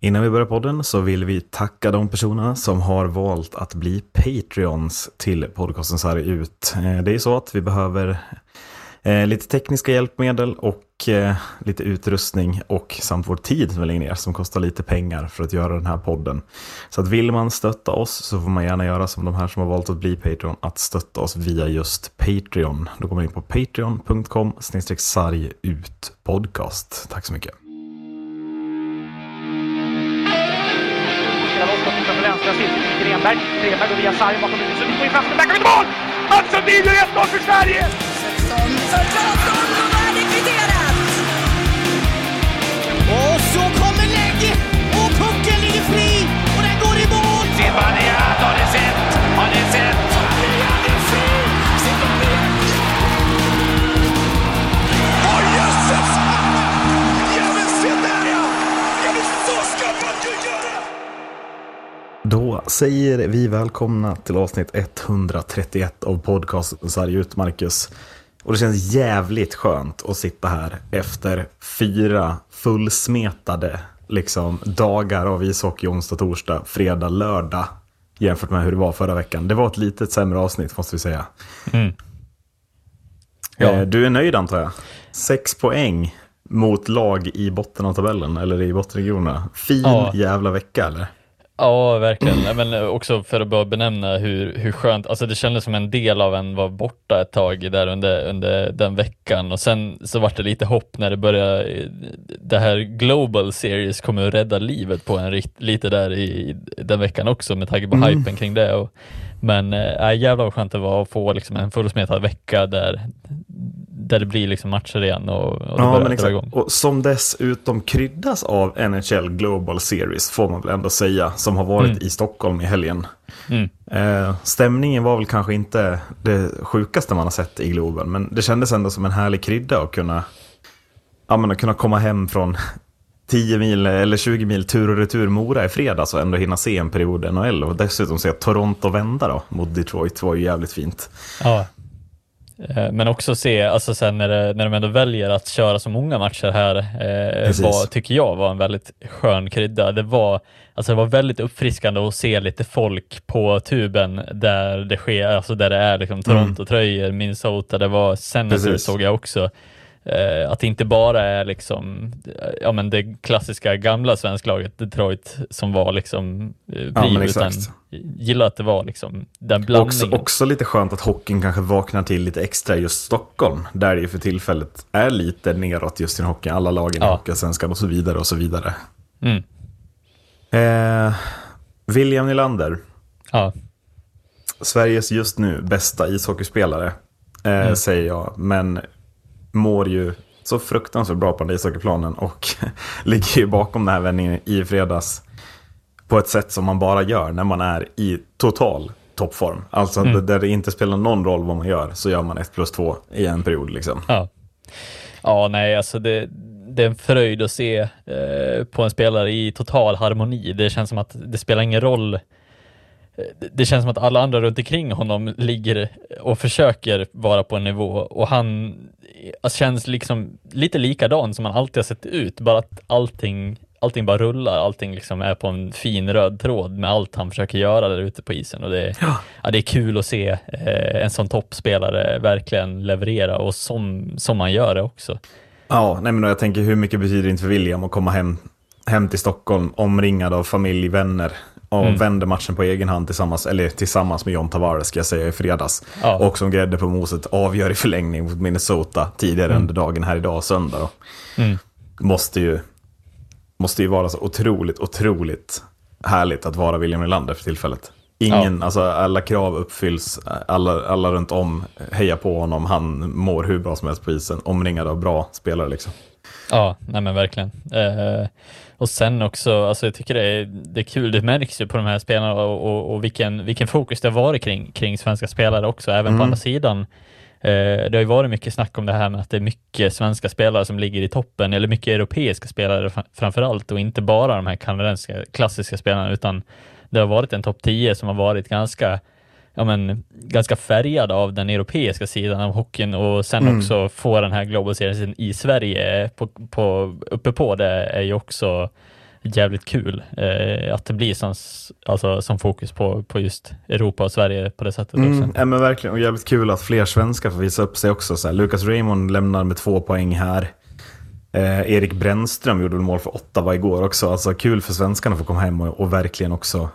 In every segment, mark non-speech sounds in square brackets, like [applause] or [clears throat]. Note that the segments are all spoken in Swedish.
Innan vi börjar podden så vill vi tacka de personerna som har valt att bli Patreons till podcasten så här ut. Eh, det är så att vi behöver eh, lite tekniska hjälpmedel och eh, lite utrustning och samt vår tid som vi lägger ner som kostar lite pengar för att göra den här podden. Så att vill man stötta oss så får man gärna göra som de här som har valt att bli Patreon, att stötta oss via just Patreon. Då går man in på patreon.com-sargutpodcast. Tack så mycket. Grenberg. Grenberg går via sargen bakom huvudet. Sundin går in fast. Där vi mål! Mats Sundin gör 1-0 för Sverige! Och så kommer Då säger vi välkomna till avsnitt 131 av podcasten Sarg ut, Marcus. Och det känns jävligt skönt att sitta här efter fyra fullsmetade liksom, dagar av ishockey onsdag, torsdag, fredag, lördag jämfört med hur det var förra veckan. Det var ett litet sämre avsnitt måste vi säga. Ja. Eh, Du är nöjd antar jag? Sex poäng mot lag i botten av tabellen eller i bottenregionerna. Fin Ja. jävla vecka eller? Ja, verkligen. Nej, Men också för att bara benämna hur, hur skönt, alltså det kändes som en del av en var borta ett tag där under, under den veckan och sen så var det lite hopp när det började, det här Global Series kommer att rädda livet på en lite där i den veckan också med tanke på hypen kring det. Och, men äh, jävlar vad skönt det var att få liksom en fullsmetad vecka där, där det blir liksom matcher igen och, och Ja, men dra igång. exakt. Och som dessutom kryddas av NHL Global Series, får man väl ändå säga, som har varit Mm. i Stockholm i helgen. Mm. Eh, stämningen var väl kanske inte det sjukaste man har sett i Globen, men det kändes ändå som en härlig krydda att kunna, ja, men att kunna komma hem från 10 mil eller 20 mil tur och retur Mora i fredags och ändå hinna se en period NHL och dessutom se Toronto vända då mot Detroit var ju jävligt fint. Ja. Eh, Men också se, alltså sen när, det, när de ändå väljer att köra så många matcher här, eh, var, tycker jag var en väldigt skön krydda. Det var, alltså det var väldigt uppfriskande att se lite folk på tuben där det sker, alltså där det är liksom Toronto-tröjor, Minnesota, det var Senators såg jag också. Eh, att det inte bara är liksom, eh, ja men det klassiska gamla svensklaget Detroit som var liksom eh, Ja, utan gillar att det var liksom den Också, blandningen. också lite skönt att hockeyn kanske vaknar till lite extra i just Stockholm. Där det för tillfället är lite neråt just i hockeyn. Alla lagen i Ja. Hockeysvenskan och så vidare och så vidare. Mm. Eh, William Nylander, Ja. Sveriges just nu bästa ishockeyspelare, eh, säger jag. Men mår ju så fruktansvärt bra på den ishockeyplanen och [laughs] ligger ju bakom den här vändningen i fredags på ett sätt som man bara gör när man är i total toppform. Alltså där det inte spelar någon roll vad man gör så gör man 1 plus 2 i en period liksom. Ja, ja nej, alltså det, det är en fröjd att se eh, på en spelare i total harmoni. Det känns som att det spelar ingen roll. Eh, Det- känns som att alla andra runt omkring honom ligger och försöker vara på en nivå och han känns liksom lite likadan som han alltid har sett ut, bara att allting, allting bara rullar, allting liksom är på en fin röd tråd med allt han försöker göra där ute på isen och det, ja. det är kul att se eh, en sån toppspelare verkligen leverera och som, som han gör det också. Ja, nej men jag tänker hur mycket betyder det inte för William att komma hem, hem till Stockholm omringad av familj, vänner och Mm. vänder matchen på egen hand tillsammans, eller tillsammans med John Tavares ska jag säga i fredags. Ja. Och som grädde på moset avgör i förlängning mot Minnesota tidigare under dagen här idag, söndag. Mm. Måste, ju, måste ju vara så otroligt, otroligt härligt att vara William Nylander för tillfället. Ingen, alltså alla krav uppfylls, alla, alla runt om hejar på honom, han mår hur bra som helst på isen, omringad av bra spelare liksom. Ja, nej men verkligen. Eh, och sen också, alltså jag tycker det är, det är kul, det märks ju på de här spelarna och, och, och vilken, vilken fokus det har varit kring, kring svenska spelare också, även Mm. på andra sidan. Eh, det har ju varit mycket snack om det här med att det är mycket svenska spelare som ligger i toppen, eller mycket europeiska spelare fra- framför allt, och inte bara de här kanadensiska klassiska spelarna, utan det har varit en topp 10 som har varit ganska ja, men, ganska färgad av den europeiska sidan av hockeyn och sen Mm. också få den här Global Serien i Sverige på, på, uppe på det är ju också jävligt kul eh, att det blir som, alltså, som fokus på, på just Europa och Sverige på det sättet Mm, också. ja, men verkligen, och jävligt kul att fler svenskar får visa upp sig också. Så här, Lucas Raymond lämnar med två poäng här. Eh, Erik Brännström gjorde mål för Ottawa igår också. Alltså kul för svenskarna att få komma hem och, och verkligen också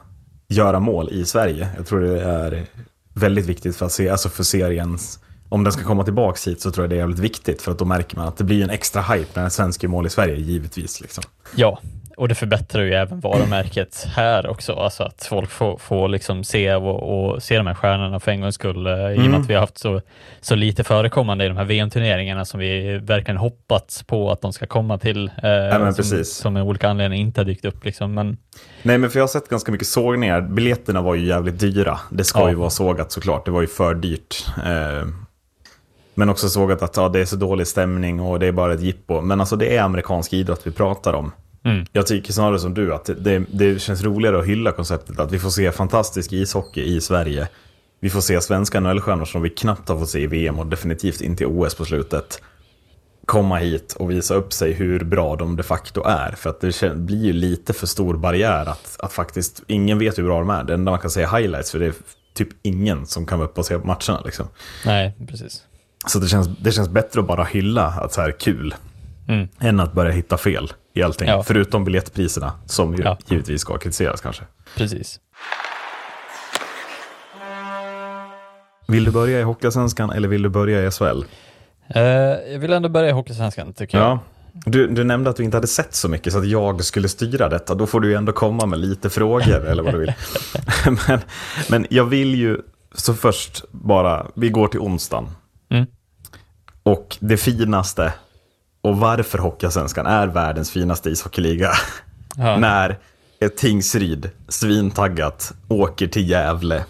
göra mål i Sverige. Jag tror det är väldigt viktigt för att se, alltså för seriens, om den ska komma tillbaka hit så tror jag det är jävligt viktigt för att då märker man att det blir en extra hype när en svensk gör mål i Sverige, givetvis. Liksom. Ja, och det förbättrar ju även varumärket här också, alltså att folk får, får liksom se och, och se de här stjärnorna för en gångs skull, eh, i och med Mm. att vi har haft så, så lite förekommande i de här VM-turneringarna som vi verkligen hoppats på att de ska komma till, eh, men som, som med olika anledningar inte har dykt upp. Liksom. Men Nej, men för jag har sett ganska mycket sågningar. Biljetterna var ju jävligt dyra. Det ska Ja. ju vara sågat såklart. Det var ju för dyrt. Eh, men också sågat att ja, det är så dålig stämning och det är bara ett jippo. Men alltså det är amerikansk idrott vi pratar om. Mm. Jag tycker snarare som du att det, det känns roligare att hylla konceptet att vi får se fantastisk ishockey i Sverige. Vi får se svenska NHL-stjärnor som vi knappt har fått se i VM och definitivt inte i OS på slutet. Komma hit och visa upp sig hur bra de de facto är. För att det blir ju lite för stor barriär att, att faktiskt, ingen vet hur bra de är. Det enda man kan säga highlights, för det är typ ingen som kan vara uppe och se matcherna. Liksom. nej, precis. Så det känns, det känns bättre att bara hylla att så här kul, Mm. än att börja hitta fel i allting. Ja. Förutom biljettpriserna, som ju Ja. givetvis ska kritiseras kanske. Precis. Vill du börja i Hockeyallsvenskan eller vill du börja i SHL? Eh, jag vill ändå börja i Hockeysvenskan, tycker jag. Ja. Du, du nämnde att du inte hade sett så mycket så att jag skulle styra detta. Då får du ju ändå komma med lite frågor [laughs] eller vad du vill. [laughs] men, men jag vill ju, så först bara, vi går till onsdagen. Mm. Och det finaste, och varför Hockeyallsvenskan är världens finaste ishockeyliga. Ja. [laughs] När ett Tingsryd, svintaggat, åker till Gävle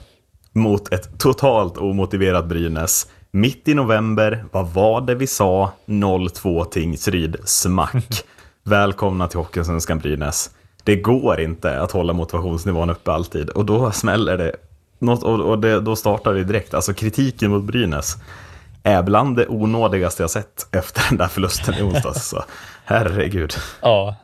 mot ett totalt omotiverat Brynäs. Mitt i november, vad var det vi sa? 0-2 Tingsryd, smack. [laughs] Välkomna till Hockeysvenskan Brynäs. Det går inte att hålla motivationsnivån uppe alltid och då smäller det. Något, och och det, då startar det direkt. Alltså kritiken mot Brynäs är bland det onådigaste jag sett efter den där förlusten i onsdags. Så, herregud. Ja,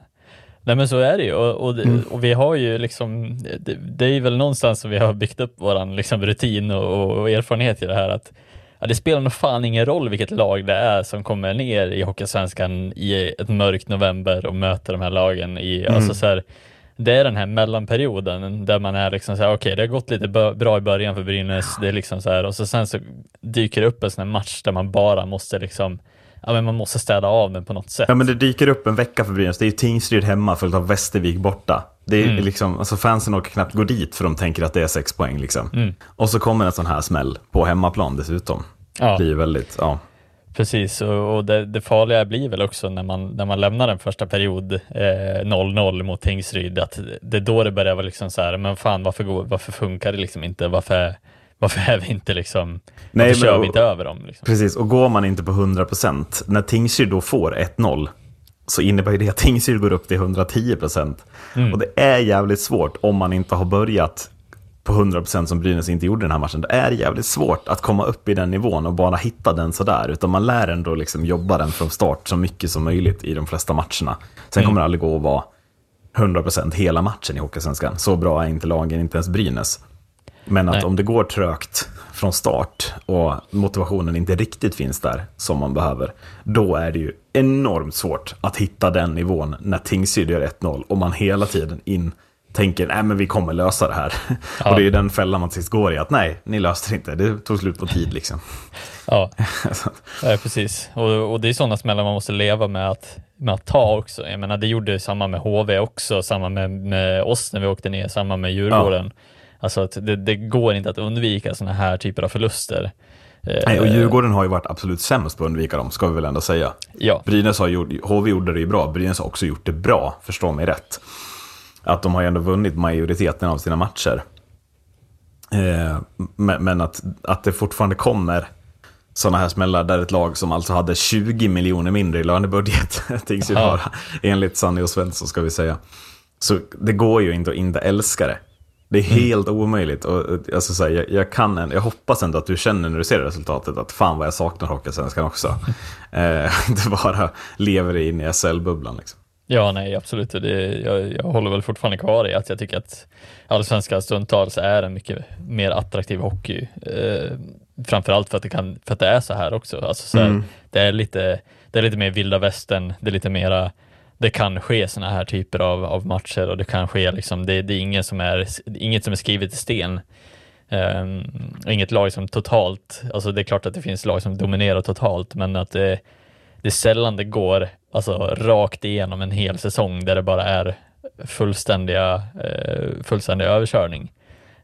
nej men så är det ju och, och, Mm. och vi har ju liksom, det, det är väl någonstans som vi har byggt upp våran liksom rutin och, och erfarenhet i det här att ja, det spelar nog fan ingen roll vilket lag det är som kommer ner i Hockeysvenskan i ett mörkt november och möter de här lagen i, Mm. alltså så här, det är den här mellanperioden där man är liksom så här, okej det har gått lite bra i början för Brynäs, det är liksom så här, och så sen så dyker det upp en sån här match där man bara måste liksom, ja men man måste städa av den på något sätt. Ja men det dyker upp en vecka för Brynäs. Det är ju Tingsryd hemma följt av Västervik borta. Det är Mm. liksom, alltså fansen orkar knappt gå dit för de tänker att det är sex poäng liksom. Mm. Och så kommer en sån här smäll på hemmaplan dessutom. Ja. Det ju väldigt, ja. Precis, och, och det, det farliga blir väl också när man, när man lämnar den första period eh, 0-0 mot Tingsryd, att det är då det börjar vara liksom så här, men fan varför, går, varför funkar det liksom inte? Varför, varför är vi inte liksom, Nej, varför men- kör vi inte över dem? Liksom? Precis, och går man inte på 100%, när Tingsryd då får 1-0, så innebär det att Tingsryd går upp till 110%. Mm. Och det är jävligt svårt om man inte har börjat på 100% som Brynäs inte gjorde den här matchen. Det är jävligt svårt att komma upp i den nivån och bara hitta den sådär. Utan man lär ändå liksom jobba den från start så mycket som möjligt i de flesta matcherna. Sen kommer det aldrig gå att vara 100% hela matchen i Hockeysvenskan. Så bra är inte lagen, inte ens Brynäs. Men att Nej. om det går trögt från start och motivationen inte riktigt finns där som man behöver, då är det ju enormt svårt att hitta den nivån när Tingsryd gör 1-0 och man hela tiden in tänker nej men vi kommer lösa det här. Ja. [laughs] Och det är ju den fällan man sist går i, att nej, ni löste det inte, det tog slut på tid liksom. Ja, [laughs] ja precis. Och, och det är sådana smällar man måste leva med att, med att ta också. Jag menar, det gjorde samma med HV också, samma med, med oss när vi åkte ner, samma med Djurgården. Alltså att det, det går inte att undvika sådana här typer av förluster. Eh, nej, och Djurgården har ju varit absolut sämst på att undvika dem, ska vi väl ändå säga. Ja, Brynäs har gjort, HV gjorde det ju bra, Brynäs har också gjort det bra, förstå mig rätt. Att de har ju ändå vunnit majoriteten av sina matcher. Eh, men att, att det fortfarande kommer sådana här smällar där ett lag som alltså hade 20 miljoner mindre i lönebudget, [laughs] Ja. har, enligt Sanny och Svensson ska vi säga. Så det går ju inte att inte älska det. Det är helt omöjligt. Och, alltså, så här, jag, jag, kan jag hoppas ändå att du känner när du ser resultatet att fan vad jag saknar Hockeysvenskan också. [laughs] eh, [laughs] inte bara lever in i SL-bubblan. Liksom. Ja, nej, absolut. Det, jag, jag håller väl fortfarande kvar i att jag tycker att allsvenskan stundtals är en mycket mer attraktiv hockey. Eh, framförallt för att, det kan, för att det är så här också. Alltså, så här, Mm. det, är lite, det är lite mer vilda västern, det är lite mera det kan ske såna här typer av, av matcher och det kan ske liksom, det, det är ingen som är, inget som är skrivet i sten. Um, inget lag som totalt, alltså det är klart att det finns lag som dominerar totalt, men att det, det är sällan det går alltså, rakt igenom en hel säsong där det bara är fullständiga, eh, fullständig överkörning.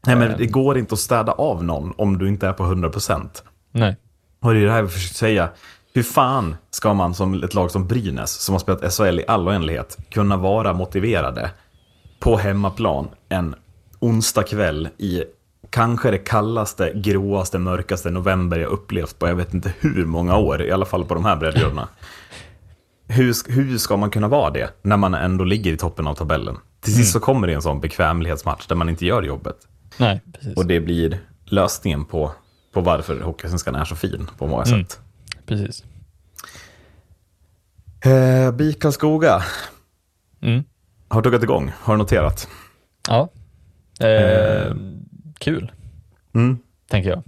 Nej, men det går inte att städa av någon om du inte är på 100%. Nej. Och det är det här vi försöker säga. Hur fan ska man som ett lag som Brynäs, som har spelat SHL i all oändlighet, kunna vara motiverade på hemmaplan en onsdag kväll i kanske det kallaste, gråaste, mörkaste november jag upplevt på jag vet inte hur många år, i alla fall på de här breddgraderna. hur, hur ska man kunna vara det när man ändå ligger i toppen av tabellen? Till sist så kommer det en sån bekvämlighetsmatch där man inte gör jobbet. Nej, precis. Och det blir lösningen på, på varför Hockeysvenskan är så fin på många Mm. sätt. precis. Eh, BIK Karlskoga Mm. har tuggat igång, har du noterat? Ja. Eh, kul, Mm. tänker jag.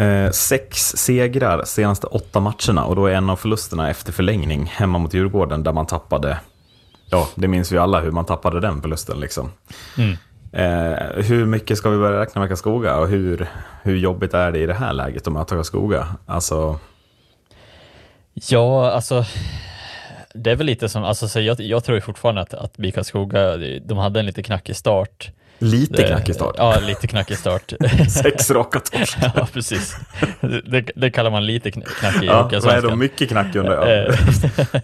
Eh, sex segrar senaste åtta matcherna och då är en av förlusterna efter förlängning hemma mot Djurgården där man tappade, ja det minns vi alla hur man tappade den förlusten liksom. Mm. Eh, hur mycket ska vi börja räkna med Karlskoga och hur, hur jobbigt är det i det här läget att möta Karlskoga? Alltså, Ja, alltså det är väl lite som, alltså så jag, jag tror fortfarande att, att BIK Karlskoga, de hade en lite knackig start. Lite knackig start. Ja, lite knackig start. [laughs] Sex raka torsk. [laughs] ja, precis. Det, det kallar man lite kn- knackig Ja, vad är då mycket knackig under? Ja. Eh,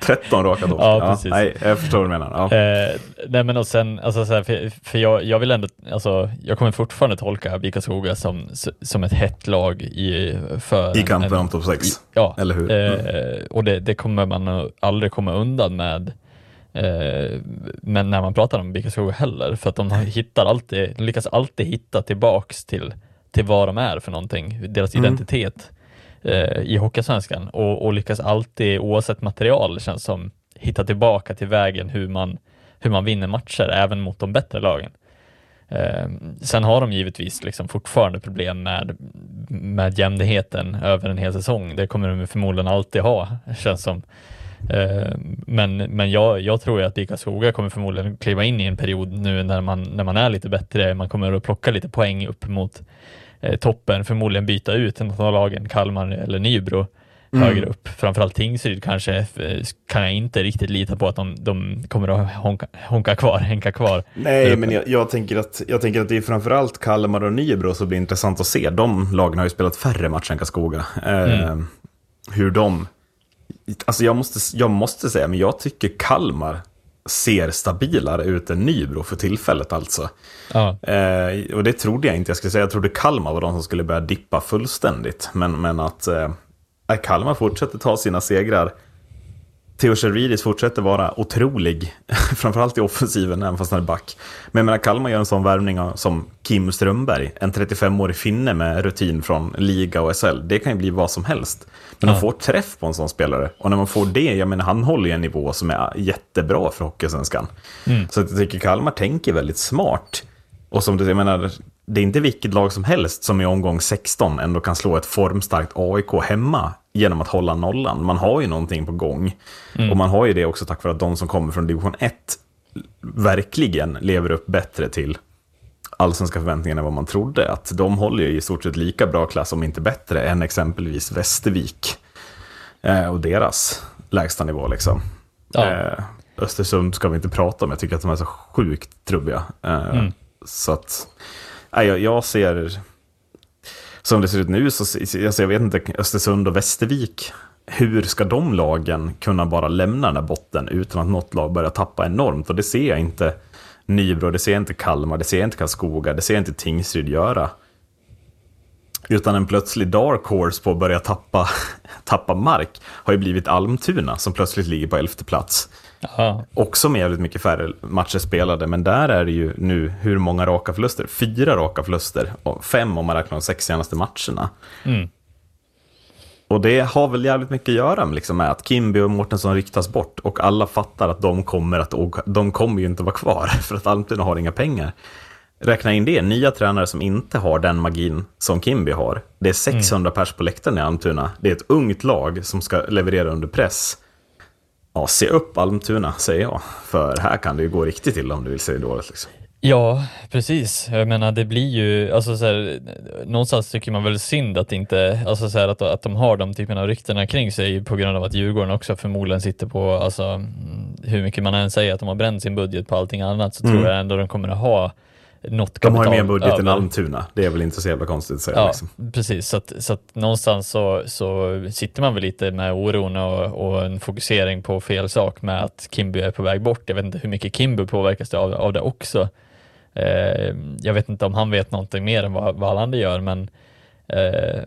13 [laughs] raka torsk. Ja, Ja, precis. nej, jag förstår vad du menar. Ja. Eh, nej men och sen, alltså så här, för, för jag, jag vill ändå, alltså jag kommer fortfarande tolka BIK Karlskoga som, som ett hett lag i, för I kampen en- om topp 6. Ja, Eller hur? Eh, och det, det kommer man aldrig komma undan med men när man pratar om BIK Karlskoga heller, för att de hittar alltid, de lyckas alltid hitta tillbaks till, till vad de är för någonting, deras Mm. identitet eh, i Hockeysvenskan och, och lyckas alltid, oavsett material, känns som, hitta tillbaka till vägen hur man, hur man vinner matcher, även mot de bättre lagen. Eh, sen har de givetvis liksom fortfarande problem med, med jämnheten över en hel säsong. Det kommer de förmodligen alltid ha, känns som. Eh, men men jag, jag tror att BIK Karlskoga kommer förmodligen kliva in i en period nu när man, när man är lite bättre. Man kommer att plocka lite poäng upp mot eh, toppen, förmodligen byta ut en av lagen, Kalmar eller Nybro högre upp. Framförallt Tingsryd kanske eh, kan jag inte riktigt lita på att de, de kommer att honka, honka kvar, [laughs] hänka kvar. Nej, men jag, jag, tänker att, jag tänker att det är framförallt Kalmar och Nybro som blir intressant att se. De lagen har ju spelat färre matcher än Karlskoga. Eh, Hur de... Alltså jag måste, jag måste säga, men jag tycker Kalmar ser stabilare ut än Nybro för tillfället alltså. Ja, Eh, och det trodde jag inte jag skulle säga. Jag trodde Kalmar var de som skulle börja dippa fullständigt. Men, men att eh, Kalmar fortsätter ta sina segrar. Theo Chervidis fortsätter vara otrolig, [laughs] framförallt i offensiven, även fast han är back. Men jag menar, Kalmar gör en sån värvning som Kim Strömberg, en 35-årig finne med rutin från liga och SHL. Det kan ju bli vad som helst. Men Ja. de får träff på en sån spelare. Och när man får det, jag menar, han håller ju en nivå som är jättebra för Hockeysvenskan. Så att jag tycker Kalmar tänker väldigt smart. Och som du säger, jag menar, det är inte vilket lag som helst som i omgång 16 ändå kan slå ett formstarkt AIK hemma genom att hålla nollan. Man har ju någonting på gång. Och man har ju det också tack vare att de som kommer från division 1 verkligen lever upp bättre till allsvenska förväntningar än vad man trodde. Att de håller ju i stort sett lika bra klass, om inte bättre, än exempelvis Västervik. Eh, och deras lägsta nivå liksom. Ja. Eh, Östersund ska vi inte prata om, jag tycker att de är så sjukt trubbiga. Eh, Så att, nej, jag, jag ser, som det ser ut nu, så alltså, jag vet inte, Östersund och Västervik, hur ska de lagen kunna bara lämna den här botten utan att något lag börjar tappa enormt? Och det ser jag inte Nybro, det ser jag inte Kalmar, det ser jag inte Karlskoga, det ser jag inte Tingsryd göra. Utan en plötslig dark horse på att börja tappa, [laughs] tappa mark har ju blivit Almtuna som plötsligt ligger på elfte plats ja, Också med jävligt mycket färre matcher spelade, men där är det ju nu hur många raka förluster? Fyra raka förluster, och fem om man räknar de sex senaste matcherna. Mm. Och det har väl jävligt mycket att göra med, liksom, med att Kimby och Mårtensson ryktas bort och alla fattar att de kommer, att, åka- de kommer ju inte vara kvar [laughs] för att Almtuna har inga pengar. Räkna in det, nya tränare som inte har den magin som Kimby har. Det är 600 pers på läktaren i Almtuna. Det är ett ungt lag som ska leverera under press. Ja, se upp Almtuna, säger jag. För här kan det ju gå riktigt illa om du vill se det dåligt. Liksom. Ja, precis. Jag menar, det blir ju, alltså så här, någonstans tycker man väl synd att inte, alltså så här, att, att de har de typerna av ryktena kring sig på grund av att Djurgården också förmodligen sitter på, alltså mm, hur mycket man än säger att de har bränt sin budget på allting annat så tror jag ändå de kommer att ha något. De har ju mer budget än över. Almtuna. Det är väl inte så jävla konstigt att säga. Ja, Liksom. precis. Så att, så att någonstans så, så sitter man väl lite med oron och, och en fokusering på fel sak med att Kimby är på väg bort. Jag vet inte hur mycket Kimby påverkas av, av det också. Eh, jag vet inte om han vet någonting mer än vad, vad alla andra gör, men eh,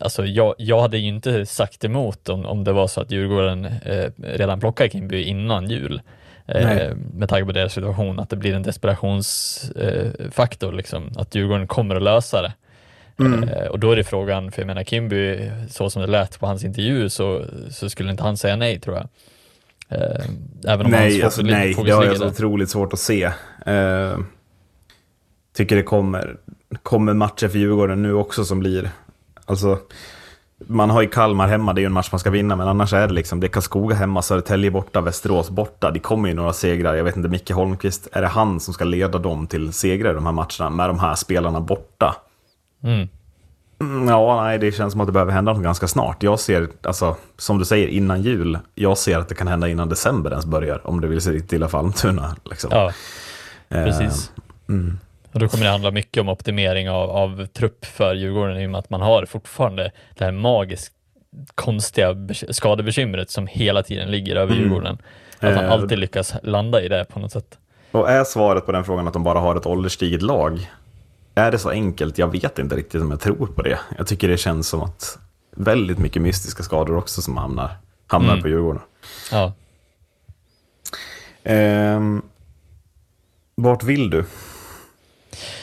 alltså jag, jag hade ju inte sagt emot om, om det var så att Djurgården eh, redan plockade Kimby innan jul. Eh, med tanke på deras situation, att det blir en desperationsfaktor, eh, liksom, att Djurgården kommer att lösa det. Eh, och då är det frågan, för jag menar Kimby, så som det lät på hans intervju så, så skulle inte han säga nej tror jag. Eh, även om Nej, alltså, nej det har jag så otroligt svårt att se. Eh, tycker det kommer, kommer matcher för Djurgården nu också som blir... Alltså, man har ju Kalmar hemma, det är ju en match man ska vinna, men annars är det liksom, det är Karlskoga hemma, Södertälje borta, Västerås borta. Det kommer ju några segrar, jag vet inte, Micke Holmqvist, är det han som ska leda dem till segrar i de här matcherna med de här spelarna borta? Mm. Mm, Ja, nej, det känns som att det behöver hända något ganska snart. Jag ser, alltså, som du säger, innan jul. Jag ser att det kan hända innan december ens börjar, om det vill se riktigt illa för Almtuna. Liksom. Ja, Eh, precis. Och då kommer det handla mycket om optimering av, av trupp för Djurgården i och med att man har fortfarande det här magiskt konstiga skadebekymret som hela tiden ligger över Djurgården. Att man Eh, alltid lyckas landa i det på något sätt. Och är svaret på den frågan att de bara har ett ålderstiget lag? Är det så enkelt? Jag vet inte riktigt om jag tror på det. Jag tycker det känns som att väldigt mycket mystiska skador också som hamnar, hamnar Mm. på Djurgården. Ja. Ehm, vart vill du?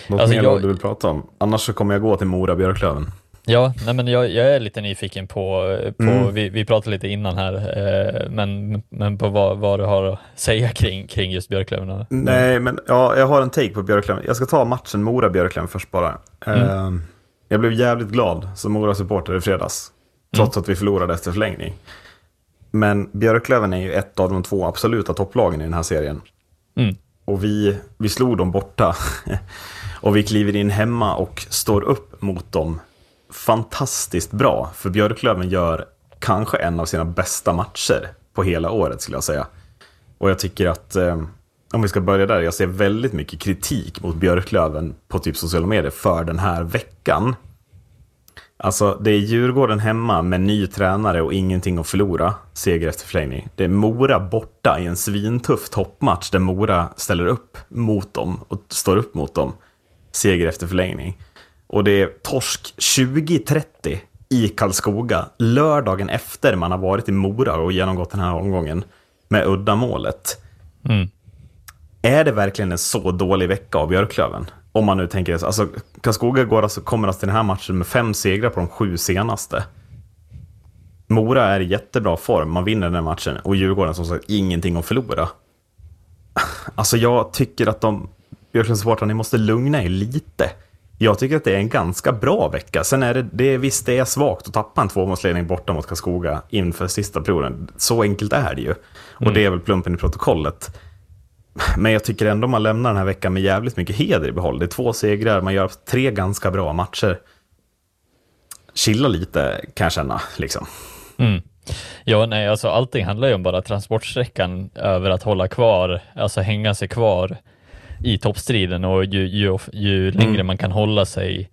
Något Alltså, mer jag- du vill prata om? Annars så kommer jag gå till Mora-Björklöven. Ja, nej men jag, jag är lite nyfiken på, på Mm. vi, vi pratade lite innan här, eh, men, men på vad, vad du har att säga kring, kring just Björklöven. Nej, men ja, jag har en take på Björklöven. Jag ska ta matchen Mora-Björklöven först bara. Ehm, jag blev jävligt glad som Mora-supporter i fredags. Trots att vi förlorade efter förlängning. Men Björklöven är ju ett av de två absoluta topplagen i den här serien. Mm. Och vi, vi slog dem borta. [laughs] och vi kliver in hemma och står upp mot dem fantastiskt bra. För Björklöven gör kanske en av sina bästa matcher på hela året skulle jag säga. Och jag tycker att, eh, om vi ska börja där, jag ser väldigt mycket kritik mot Björklöven på typ sociala medier för den här veckan. Alltså, det är Djurgården hemma med ny tränare och ingenting att förlora. Seger efter förlängning. Det är Mora borta i en svintuff toppmatch där Mora ställer upp mot dem och står upp mot dem. Seger efter förlängning. Och det är torsk 20-30 i Karlskoga lördagen efter man har varit i Mora och genomgått den här omgången med uddamålet. Mm. Är det verkligen en så dålig vecka av Björklöven? Om man nu tänker så. Alltså, Karlskoga går alltså, kommer alltså till den här matchen med fem segrar på de sju senaste. Mora är i jättebra form, man vinner den här matchen. Och Djurgården som sagt ingenting att förlora. Alltså jag tycker att de, Björklövensupportrarna, ni måste lugna er lite. Jag tycker att det är en ganska bra vecka. Sen är det, det visst det är svagt att tappa en tvåmålsledning borta mot Karlskoga inför sista perioden. Så enkelt är det ju. Och det är väl plumpen i protokollet. Men jag tycker ändå man lämnar den här veckan med jävligt mycket heder i behåll. Det är två segrar, man gör tre ganska bra matcher. Chilla lite kan jag känna, liksom. Mm. Ja, nej, alltså allting handlar ju om bara transportsträckan över att hålla kvar, alltså hänga sig kvar i toppstriden och ju, ju, ju längre man kan hålla sig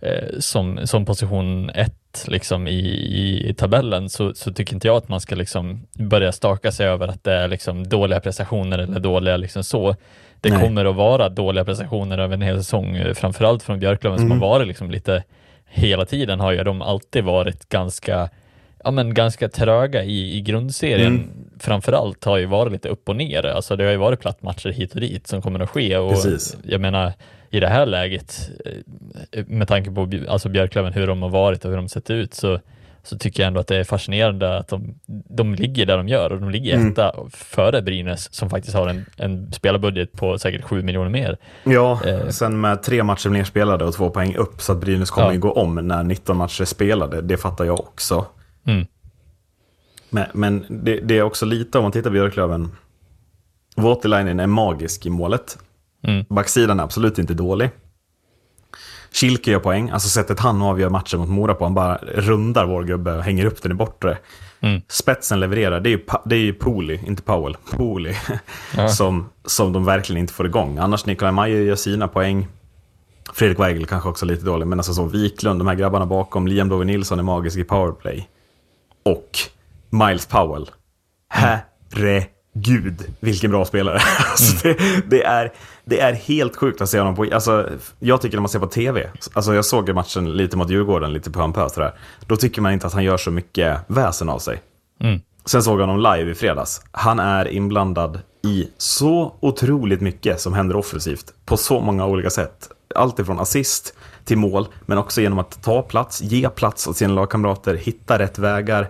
eh, som, som position ett liksom i, i, i tabellen så, så tycker inte jag att man ska liksom börja staka sig över att det är liksom dåliga prestationer eller dåliga liksom så. Det Nej. kommer att vara dåliga prestationer över en hel säsong, eh, framförallt från Björklöven som har varit liksom lite hela tiden har ju de alltid varit ganska ja, men ganska tröga i, i grundserien. Mm. Framförallt har ju varit lite upp och ner. Alltså det har ju varit plattmatcher hit och dit som kommer att ske. Och Precis. Jag menar, i det här läget, eh, med tanke på alltså Björklöven, hur de har varit och hur de sett ut, så, så tycker jag ändå att det är fascinerande att de, de ligger där de gör och de ligger Mm. etta före Brynäs som faktiskt har en, en spelarbudget på säkert 7 miljoner mer. Ja, Eh. sen med tre matcher nerspelade och två poäng upp så att Brynäs kommer Ja. ju gå om när 19 matcher är spelade. Det fattar jag också. Mm. Men, men det, det är också lite, om man tittar på Björklöven, Voutilainen är magisk i målet. Mm. Backsidan är absolut inte dålig. Kilke gör poäng, alltså sättet han avgör matchen mot Mora på, han bara rundar vår gubbe och hänger upp den i bortre. Mm. Spetsen levererar, det är ju, det är ju Pooley, inte Powell, [laughs] Pooley, Ja. som, som de verkligen inte får igång. Annars Nikolaj Majer gör sina poäng. Fredrik Weigel kanske också lite dålig, men alltså så Wiklund, de här grabbarna bakom, Liam Dover Nilsson är magisk i powerplay. Och Miles Powell. Herregud, vilken bra spelare. [laughs] Alltså det, det, är, det är helt sjukt att se honom på... Alltså, jag tycker när man ser på tv, alltså jag såg matchen lite mot Djurgården, lite på pö sådär. Då tycker man inte att han gör så mycket väsen av sig. Mm. Sen såg jag honom live i fredags. Han är inblandad i så otroligt mycket som händer offensivt på så många olika sätt. Allt ifrån assist till mål, men också genom att ta plats, ge plats åt sina lagkamrater, hitta rätt vägar.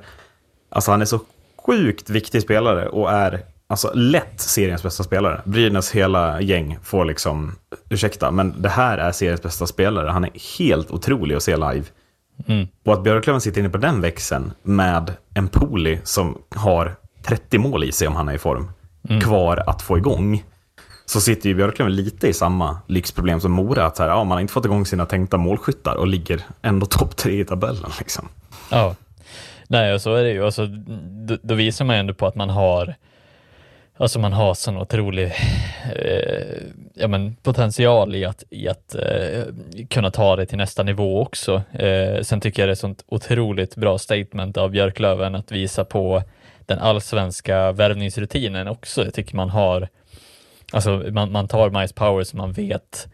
Alltså han är så sjukt viktig spelare och är alltså lätt seriens bästa spelare. Brynäs hela gäng får liksom, ursäkta, men det här är seriens bästa spelare. Han är helt otrolig att se live. Mm. Och att Björklöven sitter inne på den växeln med en Poli som har 30 mål i sig om han är i form, kvar att få igång. Så sitter ju Björklöven lite i samma lyxproblem som Mora. Att så här, ja, man har inte fått igång sina tänkta målskyttar och ligger ändå topp tre i tabellen. Liksom. Ja. Nej, och så är det ju. Alltså, då, då visar man ju ändå på att man har Alltså man har sån otrolig eh, ja, men potential i att, i att eh, kunna ta det till nästa nivå också. Eh, sen tycker jag det är sånt otroligt bra statement av Björklöven att visa på den allsvenska värvningsrutinen också. Jag tycker man har, alltså man, man tar Miles Power som man vet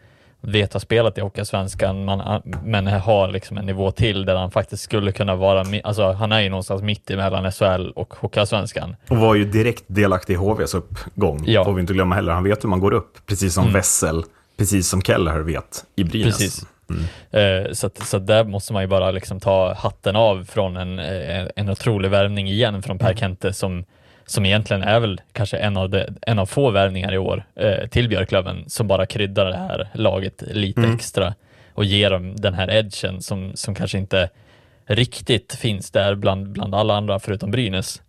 vet har spelat i Hockeyallsvenskan, man, men har liksom en nivå till där han faktiskt skulle kunna vara, alltså han är ju någonstans mitt emellan SHL och Hockeyallsvenskan. Och var ju direkt delaktig i HVs uppgång. Ja. Får vi inte glömma heller. Han vet hur man går upp. Precis som Mm. Wessel, precis som Keller vet i Brynäs. Precis. Eh, så, att, så att där måste man ju bara liksom ta hatten av från en, eh, en otrolig värvning igen från Per Kente som, som egentligen är väl kanske en av, de, en av få värvningar i år eh, till Björklöven som bara kryddar det här laget lite extra och ger dem den här edgen som, som kanske inte riktigt finns där bland, bland alla andra förutom Brynäs.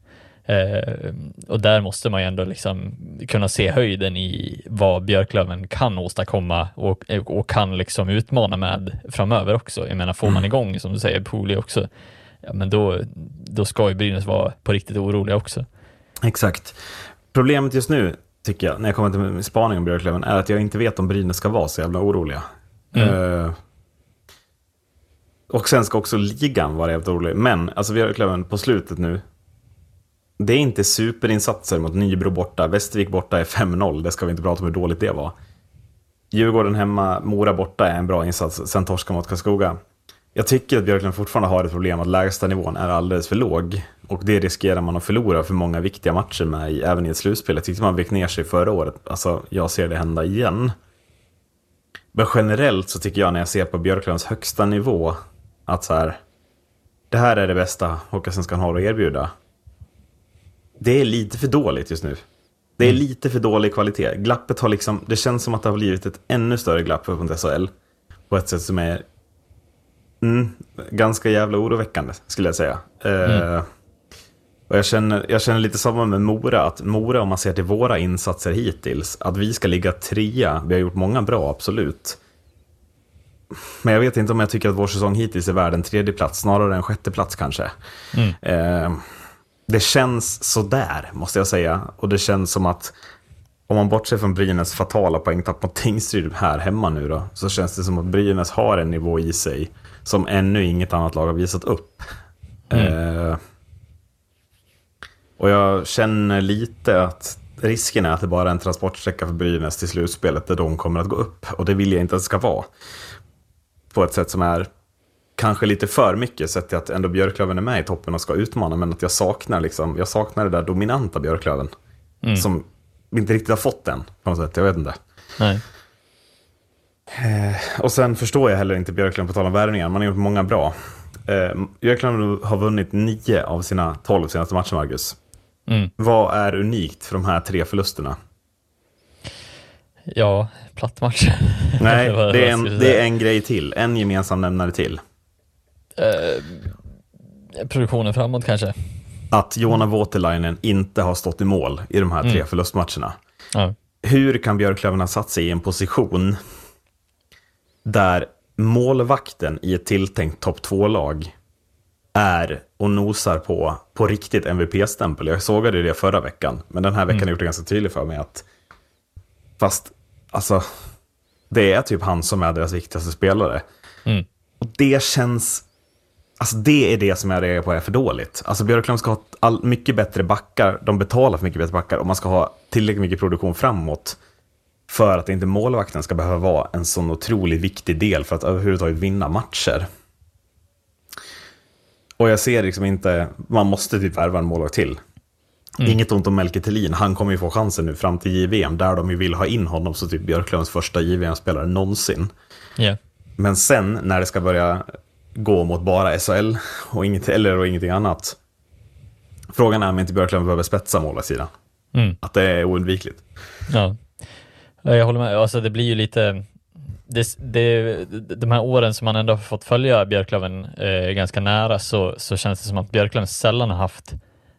Eh, och där måste man ju ändå liksom kunna se höjden i vad Björklöven kan åstadkomma och, och kan liksom utmana med framöver också. Jag menar, får man igång, som du säger, Pooley också, ja, men då, då ska ju Brynäs vara på riktigt oroliga också. Exakt. Problemet just nu, tycker jag, när jag kommer till min spaning om Björklöven, är att jag inte vet om Brynäs ska vara så jävla oroliga. Eh, och sen ska också ligan vara jävligt orolig. Men, alltså Björklöven på slutet nu, det är inte superinsatser mot Nybro borta. Västervik borta är 5-0, det ska vi inte prata om hur dåligt det var. Djurgården hemma, Mora borta är en bra insats, sen torska mot Karlskoga. Jag tycker att Björklund fortfarande har ett problem att lägsta nivån är alldeles för låg. Och det riskerar man att förlora för många viktiga matcher med, även i ett slutspel. Jag tyckte man vek ner sig förra året. Alltså, jag ser det hända igen. Men generellt så tycker jag när jag ser på Björklunds högsta nivå att så här, det här är det bästa Hockeysvenskan har att erbjuda. Det är lite för dåligt just nu. Det är lite för dålig kvalitet. Glappet har liksom, det känns som att det har blivit ett ännu större glapp mot SHL. På ett sätt som är mm, ganska jävla oroväckande, skulle jag säga. Eh, och jag, känner, jag känner lite samma med Mora, att Mora, om man ser till våra insatser hittills, att vi ska ligga trea. Vi har gjort många bra, absolut. Men jag vet inte om jag tycker att vår säsong hittills är värd en tredje plats, snarare en sjätte plats kanske. Eh, det känns sådär, måste jag säga. Och det känns som att om man bortser från Brynäs fatala poängtapp mot Tingsryd här hemma nu då, så känns det som att Brynäs har en nivå i sig som ännu inget annat lag har visat upp. Eh, och jag känner lite att risken är att det bara är en transportsträcka för Brynäs till slutspelet där de kommer att gå upp. Och det vill jag inte att det ska vara. På ett sätt som är kanske lite för mycket sett till att ändå Björklöven är med i toppen och ska utmana. Men att jag saknar, liksom, jag saknar det där dominanta Björklöven. Som vi inte riktigt har fått än på något sätt. Jag vet inte. Nej. Och sen förstår jag heller inte Björklund på tal om värvningar. Man har gjort många bra. Eh, Björklöven har vunnit nio av sina tolv senaste matcher, Marcus. Mm. Vad är unikt för de här tre förlusterna? Ja, platt match. [laughs] Nej, det är, en, det är en grej till. En gemensam nämnare till. Eh, produktionen framåt kanske. Att Jona Voutilainen inte har stått i mål i de här tre Mm. förlustmatcherna. Ja. Hur kan Björklöven ha satt sig i en position där målvakten i ett tilltänkt topp 2-lag är och nosar på, på riktigt MVP-stämpel. Jag sågade det förra veckan, men den här veckan har jag gjort det ganska tydligt för mig att fast, alltså, det är typ han som är deras viktigaste spelare. Mm. Och det känns, alltså det är det som jag reagerar på är för dåligt. Alltså Björklöven ska ha all, mycket bättre backar, de betalar för mycket bättre backar och man ska ha tillräckligt mycket produktion framåt för att inte målvakten ska behöva vara en sån otroligt viktig del för att överhuvudtaget vinna matcher. Och jag ser liksom inte, man måste typ värva en målvakt till. Inget ont om Melke Thelin, han kommer ju få chansen nu fram till JVM, där de ju vill ha in honom som typ Björklövens första JVM-spelare någonsin. Ja. Men sen när det ska börja gå mot bara SHL och inget, eller och ingenting annat. Frågan är om inte Björklöven behöver spetsa målvaktssidan. Mm. Att det är oundvikligt. Ja, Ja, jag håller med. Alltså det blir ju lite, det, det, de här åren som man ändå har fått följa Björklöven eh, ganska nära så, så känns det som att Björklöven sällan har haft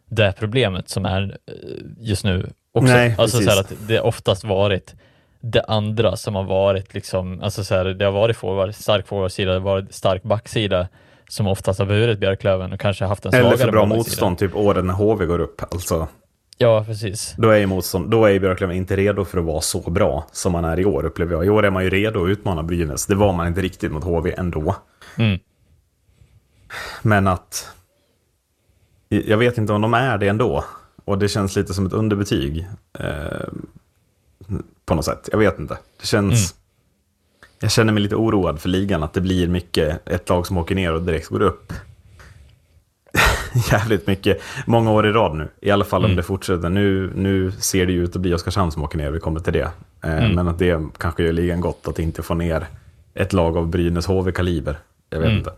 det problemet som är eh, just nu också. Nej, alltså så precis. här att det oftast varit det andra som har varit liksom, alltså så här, det har varit forward, stark forwardsida, det har varit stark backsida som oftast har burit Björklöven och kanske haft en svagare Eller för bra motstånd, typ åren när HV går upp. Alltså, Ja, precis. då är motstånd, då är Björklöven inte redo för att vara så bra som man är i år, upplever jag. I år är man ju redo att utmana Brynäs. Det var man inte riktigt mot HV ändå. Mm. Men att... Jag vet inte om de är det ändå. Och det känns lite som ett underbetyg. Eh, på något sätt. Jag vet inte. Det känns... Jag känner mig lite oroad för ligan. Att det blir mycket ett lag som åker ner och direkt går upp. [laughs] Jävligt mycket. Många år i rad nu. I alla fall om det fortsätter. Nu, nu ser det ju ut att bli Oskarshamn som åker ner. Vi kommer till det. Eh, Men att det kanske gör ligan gott att inte få ner ett lag av Brynäs HV-kaliber. Jag vet Mm. inte.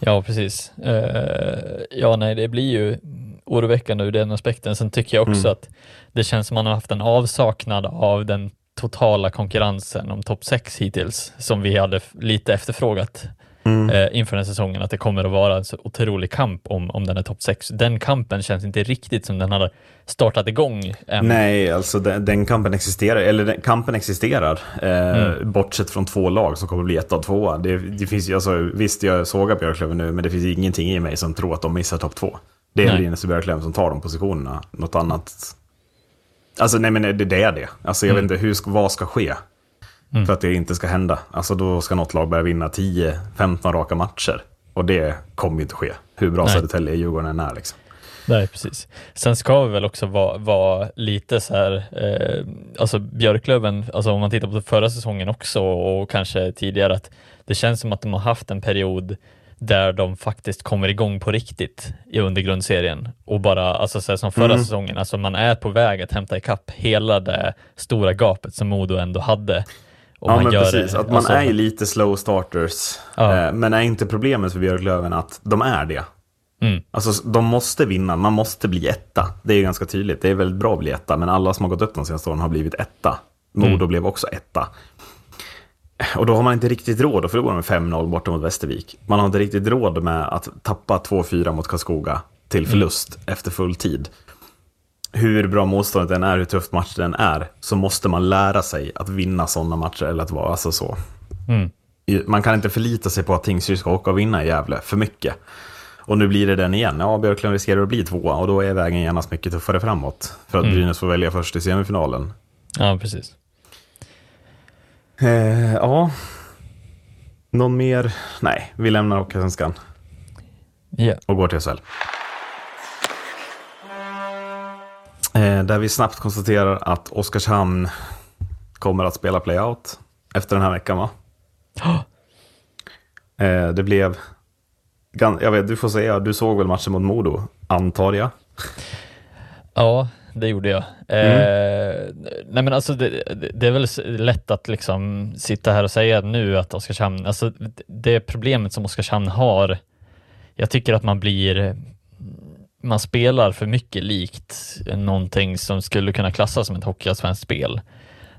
Ja, precis. Eh, ja, nej, det blir ju oroväckande ur den aspekten. Sen tycker jag också att det känns som man har haft en avsaknad av den totala konkurrensen om topp 6 hittills, som vi hade lite efterfrågat eh, inför den här säsongen, att det kommer att vara en så otrolig kamp om, om den är topp 6. Den kampen känns inte riktigt som den hade startat igång än. Nej, alltså den, den kampen existerar, eller den, kampen existerar, eh, Mm. bortsett från två lag som kommer bli ett och tvåa. Det, det finns alltså, visst jag sågar Björklöven nu, men det finns ingenting i mig som tror att de missar topp två. Det är. Brynäs och Björklöven som tar de positionerna, något annat. Alltså nej men det, det är det. Alltså jag Mm. vet inte, hur vad ska ske? För att det inte ska hända. Alltså då ska något lag börja vinna 10-15 raka matcher. Och det kommer ju inte ske. Hur bra Nej. Södertälje och Djurgården än är liksom. Nej, precis. Sen ska vi väl också vara, vara lite så här, eh, alltså Björklöven, alltså om man tittar på förra säsongen också och kanske tidigare, att det känns som att de har haft en period där de faktiskt kommer igång på riktigt i under grundserien och bara, alltså så här, som förra Mm. säsongen, alltså man är på väg att hämta ikapp hela det stora gapet som Modo ändå hade. Och Ja man men precis, det, att man alltså, är ju lite slow starters. Ja. Eh, men är inte problemet för Björklöven att de är det? Mm. Alltså de måste vinna, man måste bli etta. Det är ju ganska tydligt, det är väldigt bra att bli etta, men alla som har gått upp de senaste åren har blivit etta. Modo Mm. blev också etta. Och då har man inte riktigt råd att förlora med 5-0 borta mot Västervik. Man har inte riktigt råd med att tappa 2-4 mot Karlskoga till förlust efter full tid. Hur bra motståndet än är, hur tufft matchen den är, så måste man lära sig att vinna sådana matcher, eller att vara alltså så. Mm. Man kan inte förlita sig på att Tingsryd ska åka och vinna i Gävle för mycket. Och nu blir det den igen. Ja, Björklund riskerar att bli tvåa och då är vägen genast mycket tuffare framåt. För att Brynäs får välja först i semifinalen. Ja, precis. Eh, ja. Någon mer? Nej, vi lämnar Hockeyallsvenskan Ja. och går till SHL. Där vi snabbt konstaterar att Oskarshamn kommer att spela playout efter den här veckan va? [gasps] Eh, det blev... Jag vet, du får säga, du såg väl matchen mot Modo, antar jag? Ja, det gjorde jag. Eh, nej men alltså det, det- är väl lätt att liksom sitta här och säga nu att Oskarshamn, alltså det problemet som Oskarshamn har jag tycker att man blir, man spelar för mycket likt någonting som skulle kunna klassas som ett hockeyallsvenskt spel.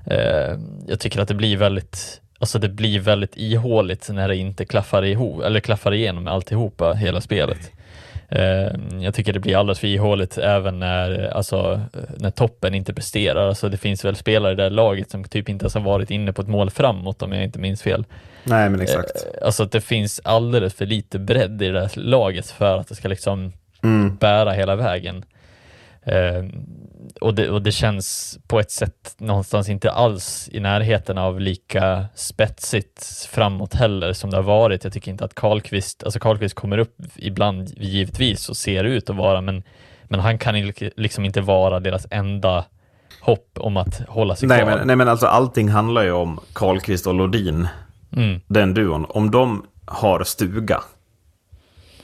Eh, jag tycker att det blir väldigt, alltså det blir väldigt ihåligt när det inte klaffar ihop, eller klaffar igenom alltihopa, hela spelet. Eh, jag tycker det blir alldeles för ihåligt även när, alltså, när toppen inte presterar. Alltså, det finns väl spelare i det här laget som typ inte ens har varit inne på ett mål framåt om jag inte minns fel. Nej, men exakt. Eh, Alltså att det finns alldeles för lite bredd i det här laget för att det ska liksom bära hela vägen. Eh, och, det, och det känns på ett sätt någonstans inte alls i närheten av lika spetsigt framåt heller som det har varit. Jag tycker inte att Karlqvist, alltså Karlqvist kommer upp ibland givetvis och ser ut att vara, men, men han kan liksom inte vara deras enda hopp om att hålla sig Nej kvar. men, nej, men alltså allting handlar ju om Karlqvist och Lodin. Mm. Den duon. Om de har stuga,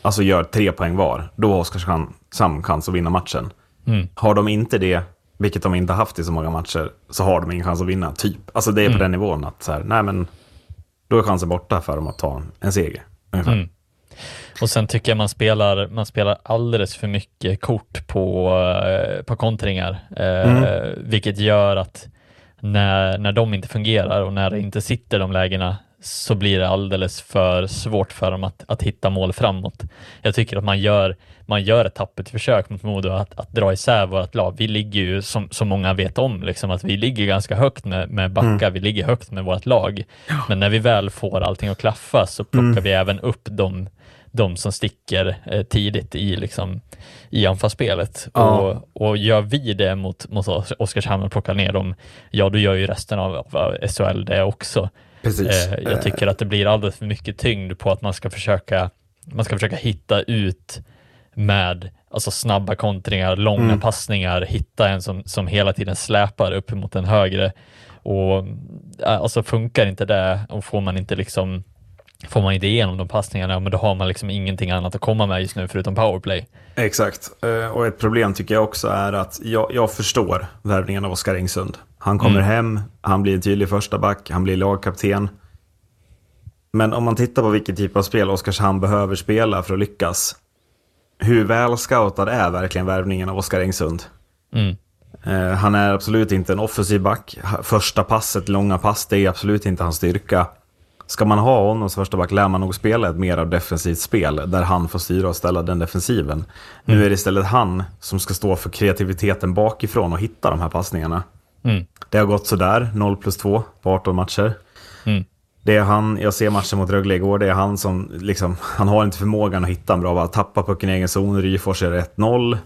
alltså gör tre poäng var, då har Oskarshamn sam chans att vinna matchen. Mm. Har de inte det, vilket de inte haft i så många matcher, så har de ingen chans att vinna, typ. Alltså det är på Mm. den nivån att så här, nej men, då är chansen borta för dem att ta en seger. Ungefär. Mm. Och sen tycker jag man spelar, man spelar alldeles för mycket kort på, eh, på kontringar, eh, vilket gör att när, när de inte fungerar och när det inte sitter de lägena så blir det alldeles för svårt för dem att, att hitta mål framåt. Jag tycker att man gör, man gör ett tappert försök mot Modo att, att dra isär vårt lag. Vi ligger ju, som, som många vet om, liksom, att vi ligger ganska högt med, med backar, vi ligger högt med vårt lag. Men när vi väl får allting att klaffa så plockar vi även upp de, de som sticker eh, tidigt i, liksom, i anfallsspelet. Ja. Och, och gör vi det mot, mot Os- Oskarshamn och plockar ner dem, ja då gör ju resten av, av SHL det också. Precis. Eh, jag tycker att det blir alldeles för mycket tyngd på att man ska försöka, man ska försöka hitta ut med alltså snabba kontringar, långa Mm. passningar, hitta en som, som hela tiden släpar upp mot den högre. Och eh, alltså funkar inte det och får man inte liksom Får man inte igenom de passningarna, men då har man liksom ingenting annat att komma med just nu förutom powerplay. Exakt. Eh, Och ett problem tycker jag också är att jag, jag förstår värvningen av Oskar Engsund. Han kommer hem, han blir en tydlig första back, han blir lagkapten. Men om man tittar på vilken typ av spel Oskarshamn behöver spela för att lyckas. Hur väl scoutad är verkligen värvningen av Oskar Engsund? Mm. Eh, han är absolut inte en offensiv back. Första passet, långa pass, det är absolut inte hans styrka. Ska man ha honom som första back lär man nog spela ett mer av defensivt spel där han får styra och ställa den defensiven. Nu är det istället han som ska stå för kreativiteten bakifrån och hitta de här passningarna. Mm. Det har gått sådär, 0 plus 2 på 18 matcher. Mm. Det är han, jag ser matchen mot Rögle igår, det är han som liksom, han har inte förmågan att hitta en bra, bara tappa pucken i egen zon, Ryfors är 1-0.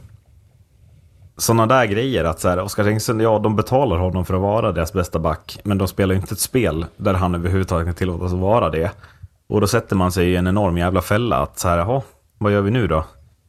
Sådana där grejer, att så här, Oskar Engström, ja de betalar honom för att vara deras bästa back, men de spelar ju inte ett spel där han överhuvudtaget kan tillåtas att vara det. Och då sätter man sig i en enorm jävla fälla, att så här, jaha, vad gör vi nu då?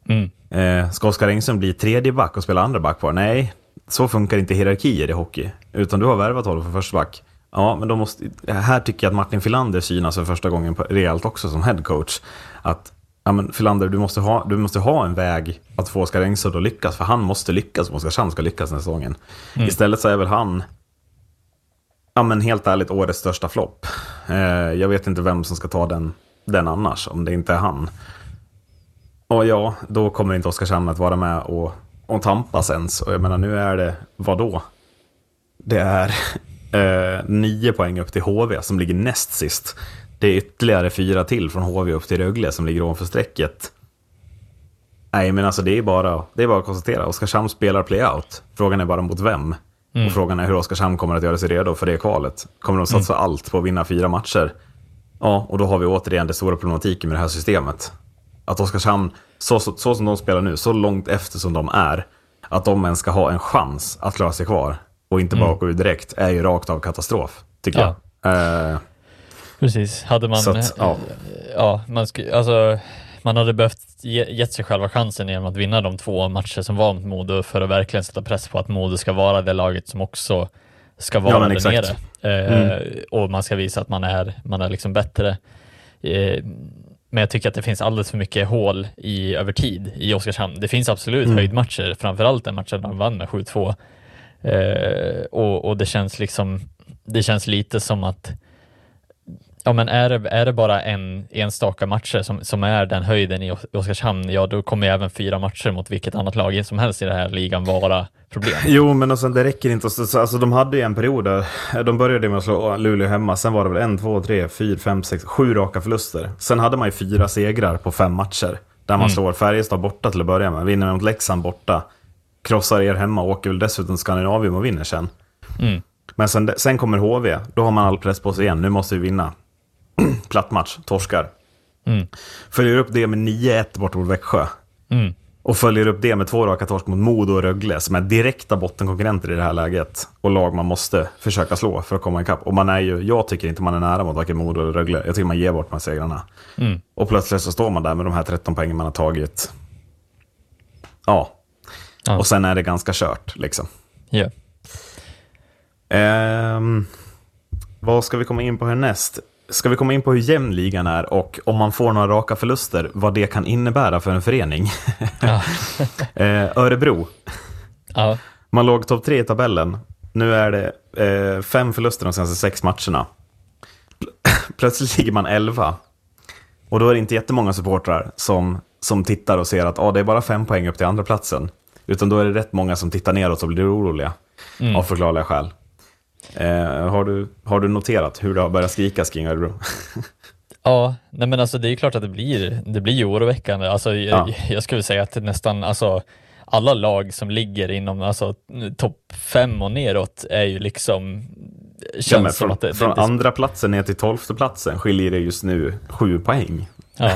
Mm. Eh, ska Oskar Engström bli tredje back och spela andra back på? Nej, så funkar inte hierarkier i hockey. Utan du har värvat honom för första back. Ja, men då måste, här tycker jag att Martin Filander synas för första gången på- rejält också som headcoach. Att ja, men Filander, du måste, ha, du måste ha en väg att få Oskar Engström att lyckas. För han måste lyckas om Oskarshamn ska lyckas den säsongen. Istället så är väl han, ja men helt ärligt, årets största flopp. Eh, jag vet inte vem som ska ta den, den annars, om det inte är han. Och ja, då kommer inte Oskarshamn att vara med och, och tampas ens. Och jag menar, nu är det, vad då? Det är [laughs] eh, nio poäng upp till HV som ligger näst sist. Det är ytterligare fyra till från HV upp till Rögle som ligger ovanför strecket. Nej, men alltså det är bara, det är bara att konstatera. Oskarshamn spelar playout. Frågan är bara mot vem. Och frågan är hur Oskarshamn kommer att göra sig redo för det kvalet. Kommer de satsa allt på att vinna fyra matcher? Ja, och då har vi återigen det stora problematiken med det här systemet. Att Oskarshamn, så, så, så som de spelar nu, så långt efter som de är, att de ens ska ha en chans att klara sig kvar och inte bara gå ut direkt, är ju rakt av katastrof, tycker Ja. jag. Eh, Precis, hade man, att, ja. ja, man, sku, alltså, man hade behövt ge, gett sig själva chansen genom att vinna de två matcher som var mot Modo för att verkligen sätta press på att Modo ska vara det laget som också ska vara Ja, där exakt. nere. Eh, Och man ska visa att man är, man är liksom bättre. Eh, men jag tycker att det finns alldeles för mycket hål i, över tid i Oskarshamn. Det finns absolut höjdmatcher, framförallt den matchen de vann med 7-2. Eh, och, och det känns liksom, det känns lite som att Ja, men är det, är det bara en enstaka matcher som, som är den höjden i Os- Oskarshamn, ja då kommer även fyra matcher mot vilket annat lag som helst i den här ligan vara problem. Jo, men alltså, det räcker inte. Så- Alltså, de hade ju en period där de började med att slå Luleå hemma. Sen var det väl en, två, tre, fyra, fem, sex, sju raka förluster. Sen hade man ju fyra segrar på fem matcher. Där man slår Färjestad borta till att börja med. Vinner mot Leksand borta. Krossar er hemma och åker väl dessutom Skandinavium och vinner sen. Mm. Men sen, sen kommer HV. Då har man all press på sig igen. Nu måste vi vinna. [clears throat] Platt match. Torskar. Mm. Följer upp det med 9-1 bort mot Växjö. Mm. Och följer upp det med två raka torsk mot Modo och Rögle som är direkta bottenkonkurrenter i det här läget. Och lag man måste försöka slå för att komma ikapp. Och man är ju, jag tycker inte man är nära mot varken Modo eller Rögle. Jag tycker man ger bort de här segrarna. Mm. Och plötsligt så står man där med de här 13 poängen man har tagit. Ja. Ja. Och sen är det ganska kört liksom. Ja. Ehm, vad ska vi komma in på härnäst? Ska vi komma in på hur jämn ligan är och om man får några raka förluster, vad det kan innebära för en förening? Ja. [laughs] eh, Örebro, ja. man låg topp tre i tabellen. Nu är det eh, fem förluster de senaste sex matcherna. Pl- [clears throat] Plötsligt ligger man elva. Och då är det inte jättemånga supportrar som, som tittar och ser att ah, det är bara fem poäng upp till andra platsen. Utan då är det rätt många som tittar neråt och blir oroliga. Av förklarliga skäl. Eh, har, du, har du noterat hur det har börjat skrikas kring Örebro? [laughs] Ja, nej men alltså det är klart att det blir, det blir oroväckande. Alltså, Ja. jag, jag skulle säga att nästan alltså, alla lag som ligger inom alltså, topp fem och neråt är ju liksom känns Ja, men som från att det, från det, andra platsen ner till tolfte platsen skiljer det just nu sju poäng. ja.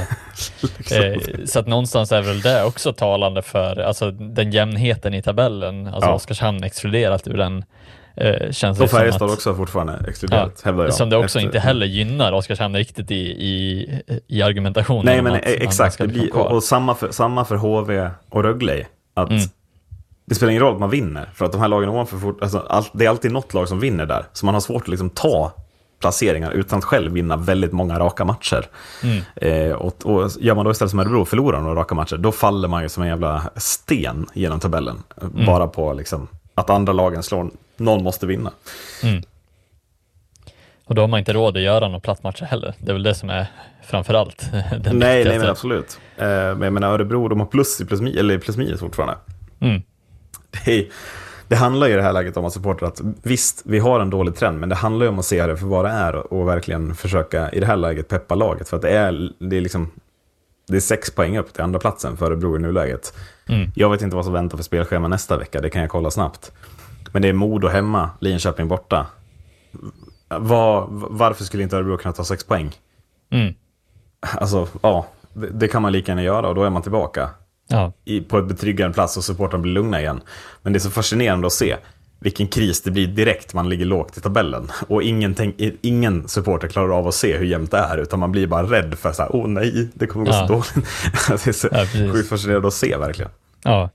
Liksom. [laughs] Så att någonstans är väl det också talande för alltså, den jämnheten i tabellen, alltså Ja. Oskarshamn exkluderat ur den. Eh, känns Och Färjestad att, också fortfarande exkluderat, hävdar jag. Som det också Efter- inte heller gynnar Oskarshamn riktigt i, i, i argumentationen. Nej, men att e- exakt. bli blir, och, och samma, för, samma för HV och Rögle. Att Mm. Det spelar ingen roll att man vinner, för att de här lagen ovanför, fort, alltså, allt, det är alltid något lag som vinner där. Så man har svårt att liksom ta placeringar utan att själv vinna väldigt många raka matcher. Mm. Eh, och, och gör man då istället som Örebro, förlorar några raka matcher, då faller man ju som en jävla sten genom tabellen. Mm. Bara på liksom, att andra lagen slår, någon måste vinna. Och då har man inte råd att göra några plattmatcher heller. Det är väl det som är framförallt [laughs] den Nej, nej, men absolut. Eh, men jag menar Örebro, de har plus i plus, mi- eller plus minus fortfarande. Mm. Det, det handlar ju i det här läget om att supportrar att visst, vi har en dålig trend, men det handlar ju om att se det för vad det är och, och verkligen försöka i det här läget peppa laget. För att det är, det är liksom det är sex poäng upp till andra platsen för Örebro i nuläget. Mm. Jag vet inte vad som väntar för spelschema nästa vecka, det kan jag kolla snabbt. Men det är Modo hemma, Linköping borta. Var, varför skulle inte Örebro kunna ta sex poäng? Mm. Alltså, ja, det, det kan man lika gärna göra och då är man tillbaka Ja. i, på ett betryggande plats och supportrarna blir lugna igen. Men det är så fascinerande att se vilken kris det blir direkt man ligger lågt i tabellen. Och ingen, supporter klarar av att se hur jämnt det är, utan man blir bara rädd för så här, åh nej, det kommer gå Ja. så dåligt. [laughs] det är så Ja, sjukt fascinerande att se verkligen. ja.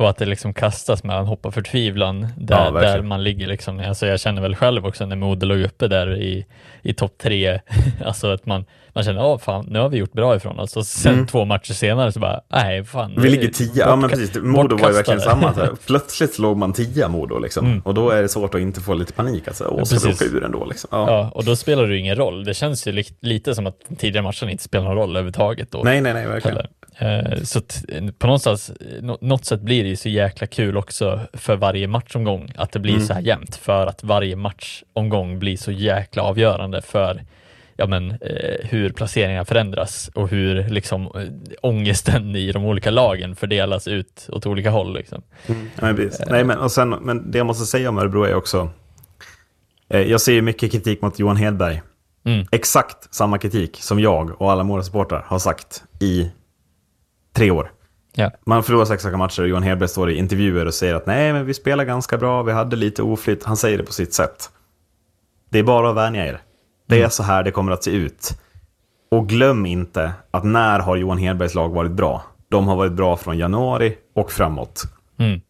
Och att det liksom kastas mellan hopp och förtvivlan där, Ja, där man ligger liksom. Alltså jag känner väl själv också när Modo låg uppe där i, i topp tre. [laughs] alltså att man, man känner, ja fan, nu har vi gjort bra ifrån oss. Och sen två matcher senare så bara, nej fan. Mm. Vi ligger tia, ja men precis. Modo var ju verkligen samma. Så här. [laughs] Plötsligt låg man tia Modo liksom. Och då är det svårt att inte få lite panik. Alltså, åh, Ja, ska vi åka ur ändå liksom? Ja. Ja, och då spelar det ju ingen roll. Det känns ju li- lite som att tidigare matcherna inte spelar någon roll överhuvudtaget. Då. Nej, nej, nej, verkligen. heller. Eh, Så att, eh, på någonstans, eh, nå- något sätt blir det ju så jäkla kul också för varje matchomgång att det blir Mm. så här jämnt för att varje matchomgång blir så jäkla avgörande för ja, men, eh, hur placeringar förändras och hur liksom, ångesten i de olika lagen fördelas ut åt olika håll. Liksom. Ja, men. Nej, men, och sen, men det jag måste säga om Örebro är också... Eh, jag ser ju mycket kritik mot Johan Hedberg. Mm. Exakt samma kritik som jag och alla Mora-supportrar har sagt i tre år. Ja. Man förlorar sex raka matcher och Johan Hedberg står i intervjuer och säger att nej, men vi spelar ganska bra, vi hade lite oflyt. Han säger det på sitt sätt. Det är bara att vänja er. Det är så här det kommer att se ut. Och glöm inte att när har Johan Hedbergs lag varit bra? De har varit bra från januari och framåt. Mm.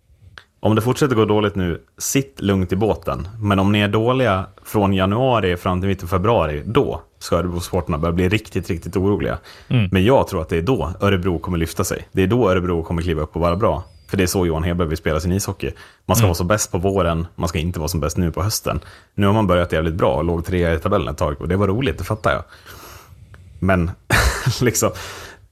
Om det fortsätter gå dåligt nu, sitt lugnt i båten. Men om ni är dåliga från januari fram till mitten av februari, då ska Örebro-sporterna börja bli riktigt, riktigt oroliga. Mm. Men jag tror att det är då Örebro kommer lyfta sig. Det är då Örebro kommer kliva upp och vara bra. För det är så Johan Hedberg vill spela sin ishockey. Man ska Mm. vara så bäst på våren, man ska inte vara som bäst nu på hösten. Nu har man börjat jävligt bra och låg trea i tabellen ett tag och det var roligt, det fattar jag. Men [laughs] liksom,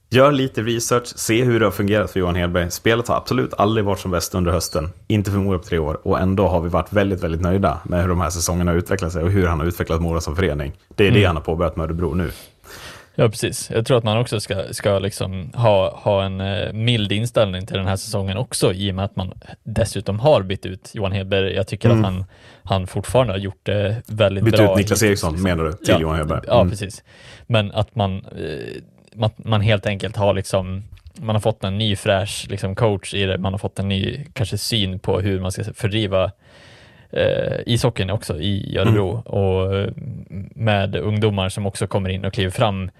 gör lite research, se hur det har fungerat för Johan Hedberg. Spelet har absolut aldrig varit som bäst under hösten, inte för Mora på tre år. Och ändå har vi varit väldigt, väldigt nöjda med hur de här säsongerna har utvecklat sig och hur han har utvecklat Mora som förening. Det är det han har påbörjat med Örebro nu. Ja, precis. Jag tror att man också ska, ska liksom ha, ha en eh, mild inställning till den här säsongen också, i och med att man dessutom har bytt ut Johan Hedberg. Jag tycker att han, han fortfarande har gjort det väldigt Bytt bra. ut Niklas Eriksson, menar du, till ja, Johan Hedberg? Ja, Mm. precis. Men att man, eh, man, man helt enkelt har liksom man har fått en ny fräsch liksom, coach i det, man har fått en ny kanske syn på hur man ska fördriva eh, ishockeyn också i Örebro Mm. och eh, med ungdomar som också kommer in och kliver fram.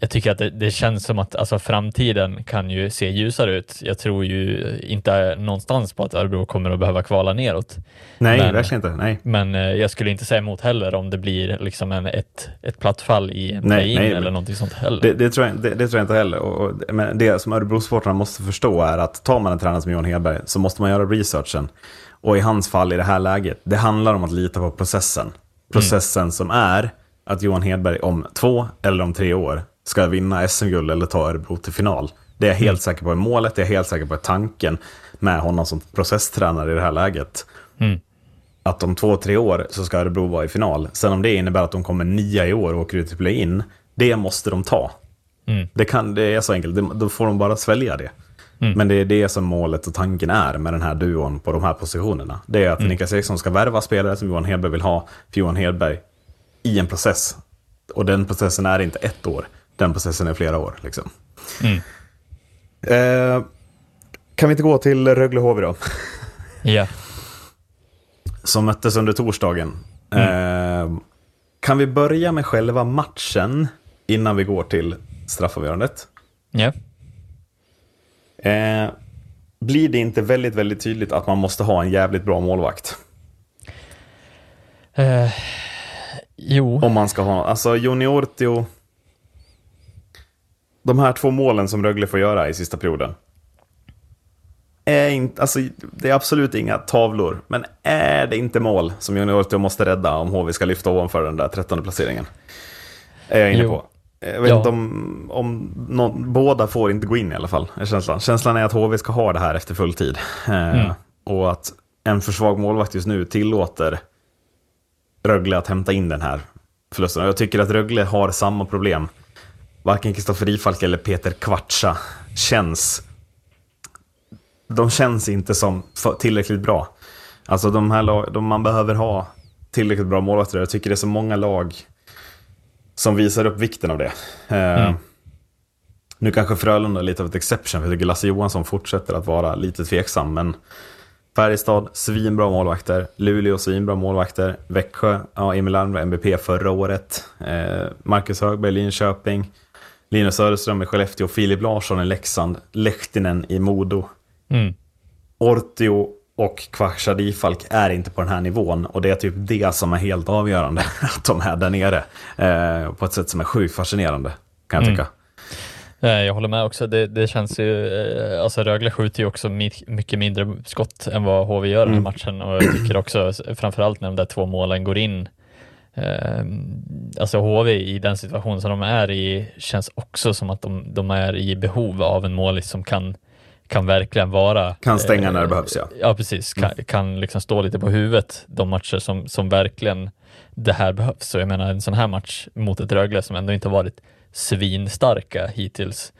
Jag tycker att det, det känns som att alltså, framtiden kan ju se ljusare ut. Jag tror ju inte någonstans på att Örebro kommer att behöva kvala neråt. Nej, Men- verkligen inte. Nej. Men eh, jag skulle inte säga emot heller om det blir liksom en, ett, ett platt fall i en Nej, nej, eller någonting sånt heller. Det, det, tror jag, det, tror jag inte heller. Och, och, men det som Örebro-supportrarna måste förstå är att tar man en tränare som Johan Hedberg så måste man göra researchen. Och i hans fall i det här läget, det handlar om att lita på processen. Processen som är att Johan Hedberg om två eller om tre år ska vinna SM-guld eller ta Örebro till final. Det är jag helt säker på i målet, det är jag helt säker på i tanken med honom som processtränare i det här läget. Mm. Att om två, tre år så ska Örebro vara i final. Sen om det innebär att de kommer nia i år och åker ut i play-in, det måste de ta. Mm. Det, kan, det är så enkelt, det, då får de bara svälja det. Mm. Men det är det som målet och tanken är med den här duon på de här positionerna. Det är att Mm. Niklas Eriksson ska värva spelare som Johan Hedberg vill ha för Johan Hedberg i en process. Och den processen är inte ett år, den processen är flera år. Liksom. Mm. Eh, kan vi inte gå till Rögle-HV då? [laughs] Ja. Som möttes under torsdagen. Eh, kan vi börja med själva matchen innan vi går till straffavgörandet? Ja. Eh, blir det inte väldigt, väldigt tydligt att man måste ha en jävligt bra målvakt? Eh, jo. Om man ska ha, alltså Joni Ortio. De här två målen som Rögle får göra i sista perioden. Är inte, alltså, det är absolut inga tavlor, men är det inte mål som Joni Ortio måste rädda om HV ska lyfta ovanför den där trettonde placeringen? Är jag inne Jo. på. Jag vet Ja. inte om, om någon, båda får inte gå in i alla fall, är känslan. Känslan är att HV ska ha det här efter full tid. Eh, Mm. Och att en för svag målvakt just nu tillåter Rögle att hämta in den här förlusten. Och Jag tycker att Rögle har samma problem. Varken Kristoffer Rifalk eller Peter Kvartsa känns... De känns inte som tillräckligt bra. Alltså de här lag, de, man behöver ha tillräckligt bra målvakter. Jag tycker det är så många lag som visar upp vikten av det. Eh, Mm. Nu kanske Frölunda är lite av ett exception, för jag tycker Lasse Johansson fortsätter att vara lite tveksam, men Färjestad, svinbra målvakter. Luleå, svinbra målvakter. Växjö, ja, Emil Almberg, MVP förra året. Eh, Marcus Högberg, Linköping. Linus Söderström i Skellefteå. Filip Larsson i Leksand. Lehtinen i Modo. Mm. Ortio och Kvartsa Difalk är inte på den här nivån. Och det är typ det som är helt avgörande. [laughs] Att de är där nere. Eh, på ett sätt som är sjukt fascinerande, kan jag Mm. tycka. Eh, Jag håller med också. Det, det känns ju, eh, alltså Rögle skjuter ju också mycket mindre skott än vad HV gör i Mm. matchen och jag tycker också, framförallt när de där två målen går in, eh, alltså HV i den situation som de är i känns också som att de, de är i behov av en målis som kan, kan verkligen vara Kan stänga när det eh, behövs, ja. Ja, precis. Kan, kan liksom stå lite på huvudet de matcher som, som verkligen det här behövs. Så jag menar en sån här match mot ett Rögle som ändå inte varit svinstarka hittills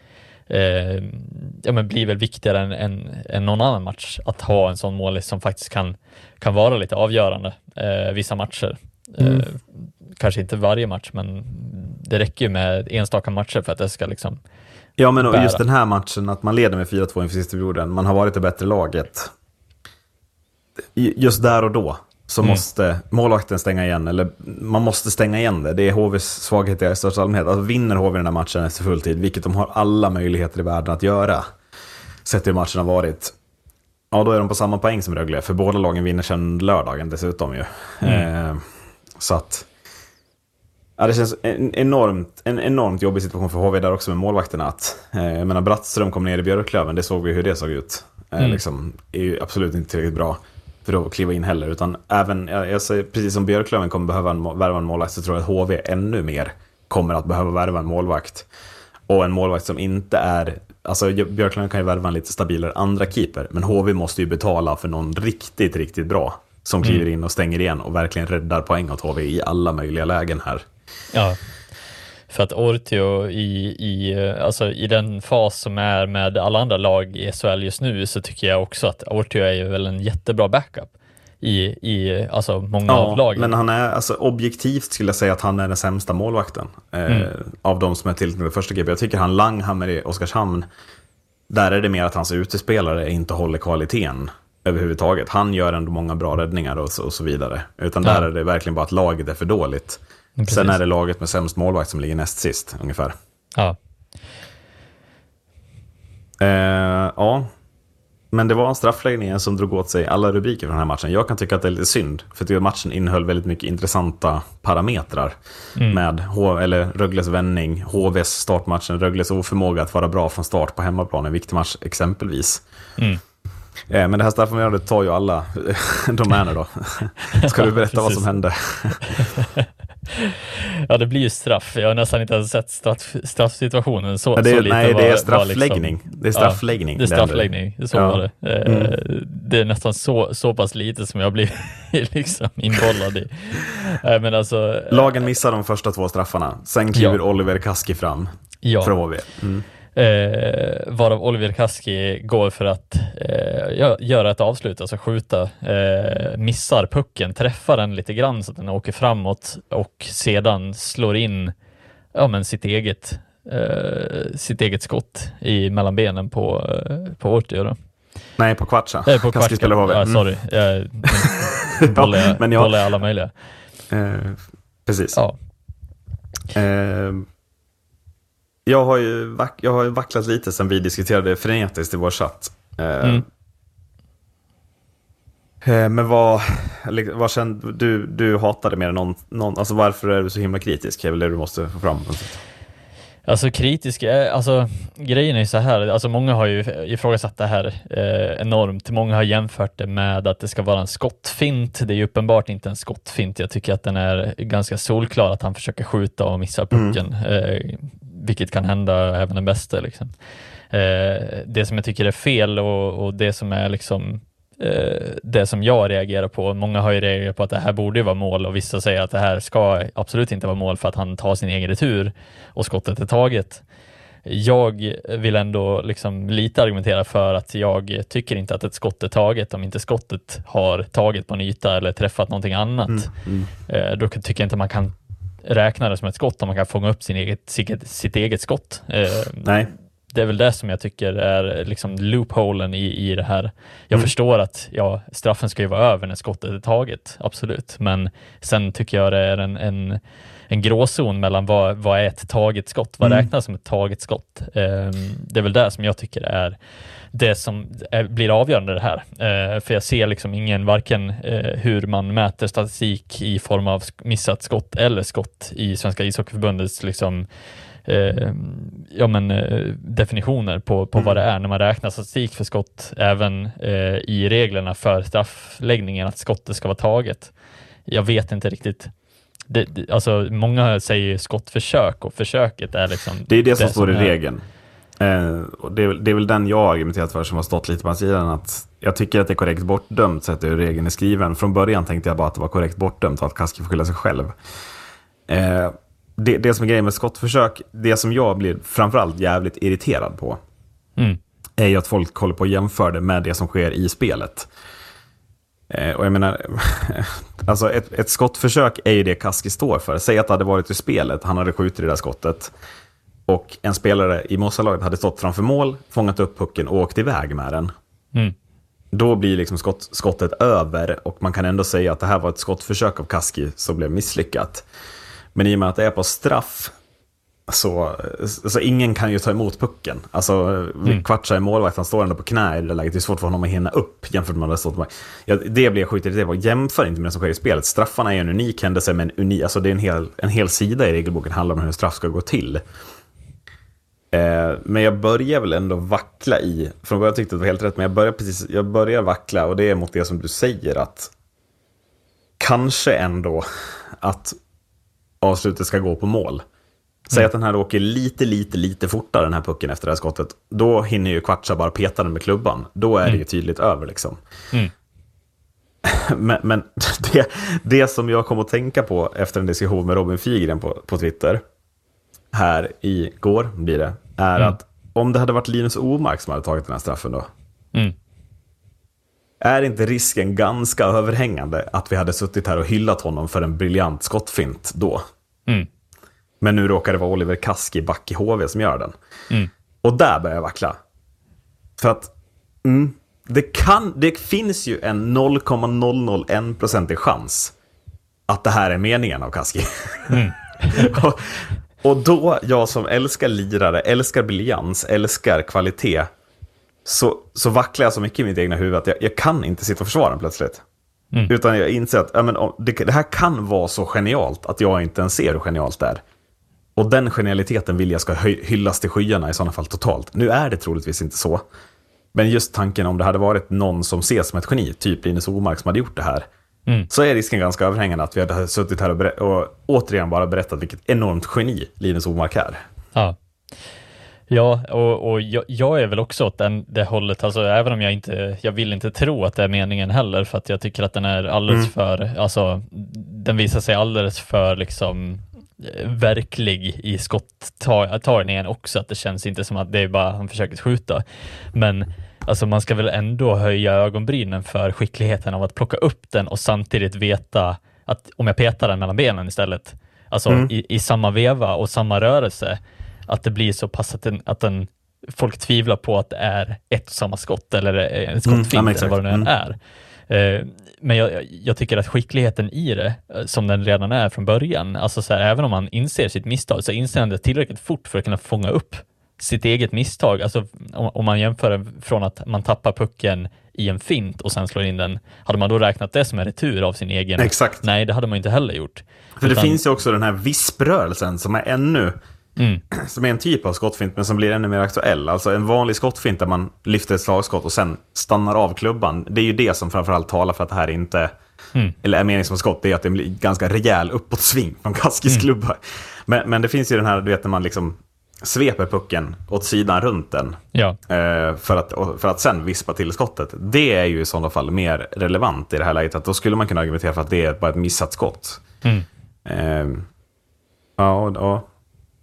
eh, ja, men blir väl viktigare än, än, än någon annan match att ha en sån målis som faktiskt kan, kan vara lite avgörande eh, vissa matcher. Mm. Eh, kanske inte varje match, men det räcker ju med enstaka matcher för att det ska liksom Ja, men bära. just den här matchen, att man leder med 4-2 inför sista perioden, man har varit det bättre laget. Just där och då så Mm. måste målvakten stänga igen, eller man måste stänga igen det. Det är HVs svaghet i största allmänhet. Alltså, vinner HV den här matchen efter fulltid, vilket de har alla möjligheter i världen att göra, sett hur matchen har varit, ja då är de på samma poäng som Rögle, för båda lagen vinner sedan lördagen dessutom ju. Eh, så att... Ja, det känns en enormt, en enormt jobbig situation för HV där också med målvakterna. Att, eh, jag menar, Brattström kom ner i Björklöven, det såg vi hur det såg ut. eh, Mm. liksom, är ju absolut inte tillräckligt bra för att kliva in heller. Utan även, jag, säger, precis som Björklöven kommer behöva en, värva en målvakt så tror jag att HV ännu mer kommer att behöva värva en målvakt. Och en målvakt som inte är, alltså Björklöven kan ju värva en lite stabilare andra keeper, men HV måste ju betala för någon riktigt, riktigt bra som kliver in och stänger igen och verkligen räddar poäng åt HV i alla möjliga lägen här. Ja, för att Ortio i, i, alltså i den fas som är med alla andra lag i SHL just nu så tycker jag också att Ortio är ju väl en jättebra backup i, i alltså många av lagen. men han är, alltså objektivt skulle jag säga att han är den sämsta målvakten. Eh, Mm. Av de som är tilltänkta första GP. Jag tycker han Langhammer i Oskarshamn, där är det mer att hans utespelare inte håller kvaliteten överhuvudtaget. Han gör ändå många bra räddningar och så, och så vidare. Utan där Ja. är det verkligen bara att laget är för dåligt. Precis. Sen är det laget med sämst målvakt som ligger näst sist ungefär. Ja, Eh, ja, men det var straffläggningen som drog åt sig alla rubriker för den här matchen. Jag kan tycka att det är lite synd, för att matchen innehöll väldigt mycket intressanta parametrar. Med H eller Rögles vändning, HVs startmatchen, Rögles oförmåga att vara bra från start på hemmaplan, en viktig match exempelvis. Mm. Eh, men det här straffområdet tar ju alla domäner då. Ska du berätta vad Precis. som hände? ja, det blir ju straff. Jag har nästan inte ens sett straff, straffsituationen så, Ja, det så lite. nej, det är straffläggning. liksom- det är straffläggning. Ja, det är straffläggning, så Ja. var det. Eh, Det är nästan så, så pass lite som jag blir [laughs] liksom inbollad i. Eh, Men alltså, Lagen missar de första två straffarna. Sen kliver Ja. Oliver Kaski fram ja. för HV. Mm. Eh, varav Oliver Kaski går för att eh, gö- göra ett avslut, alltså skjuta, eh, missar pucken, träffar den lite grann så att den åker framåt och sedan slår in ja, men sitt, eget, eh, sitt eget skott i mellan benen på, eh, på Ortio. Nej, på Kvartsa. Eh, på Kaski spelar HV. Ja, Mm. sorry. Jag [laughs] bollar, Ja, men jag- bollar alla möjliga. Eh, precis. Ja. Eh, jag, har ju vack, jag har vacklat lite sen vi diskuterade frenetiskt i vår chatt. Eh, Mm. eh, men vad, vad kände du, du hatade mer än någon, någon, alltså varför är du så himla kritisk? Det är väl det du måste få fram. Alltså kritisk, är- alltså grejen är ju så här, alltså många har ju ifrågasatt det här eh, enormt. Många har jämfört det med att det ska vara en skottfint. Det är ju uppenbart inte en skottfint. Jag tycker att den är ganska solklar att han försöker skjuta och missar pucken, eh, vilket kan hända även den bästa. Liksom. Eh, det som jag tycker är fel och, och det som är liksom eh, det som jag reagerar på. Många har ju reagerat på att det här borde vara mål och vissa säger att det här ska absolut inte vara mål för att han tar sin egen retur och skottet är taget. Jag vill ändå liksom lite argumentera för att jag tycker inte att ett skott är taget om inte skottet har tagit på en yta eller träffat någonting annat. Eh, Då tycker jag inte man kan räkna det som ett skott om man kan fånga upp sin eget, sitt, sitt eget skott. Eh, Nej, det är väl det som jag tycker är liksom loopholen i, i det här. Jag förstår att ja, straffen ska ju vara över när skottet är taget, absolut. Men sen tycker jag det är en, en, en gråzon mellan vad, vad är ett taget skott, vad räknas som ett taget skott? Ehm, det är väl det som jag tycker är det som blir avgörande det här. Eh, för jag ser liksom ingen, varken eh, hur man mäter statistik i form av missat skott eller skott i Svenska ishockeyförbundets liksom eh, ja, men, eh, definitioner på, på vad det är när man räknar statistik för skott, även eh, i reglerna för straffläggningen, att skottet ska vara taget. Jag vet inte riktigt. Det, det, alltså, många säger skottförsök och försöket är liksom det är det som står i regeln. Eh, och det, är, väl- det är väl den jag har argumenterat för som har stått lite på sidan. Att jag tycker att det är korrekt bortdömt sett hur regeln är skriven. Från början tänkte jag bara att det var korrekt bortdömt och att Kaski får skylla sig själv. Eh, det, det som är grejen med skottförsök, det som jag blir framförallt jävligt irriterad på, Mm. är ju att folk håller på och jämför det med det som sker i spelet. Eh, och jag menar, [laughs] alltså ett, ett skottförsök är ju det Kaski står för. Säg att det hade varit i spelet, han hade skjutit det där skottet. Och en spelare i Mossalaget hade stått framför mål, fångat upp pucken och åkt iväg med den. Mm. Då blir liksom skott, skottet över och man kan ändå säga att det här var ett skottförsök av Kaski som blev misslyckat. Men i och med att det är på straff så, så ingen kan ju ta emot pucken. Alltså, mm. Kvartsa är målvakt, han står ändå på knä i det läget. Det är svårt för honom att hinna upp jämfört med att han stått på ja, Det blir det var Jämför inte med det som sker i spelet. Straffarna är en unik händelse, men unik, alltså det är en hel, en hel sida i regelboken handlar om hur en straff ska gå till. Eh, men jag börjar väl ändå vackla i, från början tyckte jag det var helt rätt, men jag börjar, precis, jag börjar vackla och det är mot det som du säger att kanske ändå att avslutet ska gå på mål. Säg att den här åker lite, lite, lite fortare den här pucken efter det här skottet. Då hinner ju Kvartsa bara peta den med klubban. Då är det ju tydligt över liksom. Mm. [laughs] Men, men [laughs] det, det som jag kom att tänka på efter en diskussion med Robin Figren på, på Twitter, här igår blir det, är Mm. att om det hade varit Linus Omark som hade tagit den här straffen då, Mm. är inte risken ganska överhängande att vi hade suttit här och hyllat honom för en briljant skottfint då? Mm. Men nu råkar det vara Oliver Kaski, back i HV, som gör den. Mm. Och där börjar jag vackla. För att mm, det, kan, det finns ju en 0,001% chans att det här är meningen av Kaski. [laughs] och, och då, jag som älskar lirare, älskar briljans, älskar kvalitet, så, så vacklar jag så mycket i mitt egna huvud att jag, jag kan inte sitta och försvara den plötsligt. Utan jag inser att ja, men, det, det här kan vara så genialt att jag inte ens ser hur genialt det är. Och den genialiteten vill jag ska höj, hyllas till skyarna i sådana fall totalt. Nu är det troligtvis inte så. Men just tanken om det hade varit någon som ses som ett geni, typ Linus Omark som hade gjort det här, så är risken ganska överhängande att vi hade suttit här och, ber- och återigen bara berättat vilket enormt geni Linus Omark är. Ja. Ja, och, och jag, jag är väl också åt den, det hållet, alltså även om jag inte, jag vill inte tro att det är meningen heller, för att jag tycker att den är alldeles för, alltså, den visar sig alldeles för liksom verklig i skottagningen också, att det känns inte som att det är bara han försöker skjuta. Men alltså man ska väl ändå höja ögonbrynen för skickligheten av att plocka upp den och samtidigt veta att om jag petar den mellan benen istället, alltså i, i samma veva och samma rörelse, att det blir så pass att, den, att den, folk tvivlar på att det är ett och samma skott eller en skottfint men eller vad det nu Mm. är. Eh, Men jag, jag tycker att skickligheten i det, eh, som den redan är från början, alltså så här, även om man inser sitt misstag, så inser han det tillräckligt fort för att kunna fånga upp sitt eget misstag. Alltså om, man jämför det från att man tappar pucken i en fint och sen slår in den, hade man då räknat det som en retur av sin egen? Exakt. Nej, det hade man inte heller gjort. För det Utan- finns ju också den här visprörelsen som är ännu, Mm. [clears throat] som är en typ av skottfint men som blir ännu mer aktuell. Alltså en vanlig skottfint där man lyfter ett slagskott och sen stannar av klubban. Det är ju det som framförallt talar för att det här inte, Mm. eller är meningen som skott, det är att det blir ganska rejäl uppåtsving från Kaskis Mm. klubba. Men, men det finns ju den här, du vet när man liksom sveper pucken åt sidan runt den. Ja, Eh, för, att, för att sen vispa till skottet. Det är ju i sådana fall mer relevant i det här läget. Att då skulle man kunna argumentera för att det är bara ett missat skott. Mm. Eh, ja, och, och,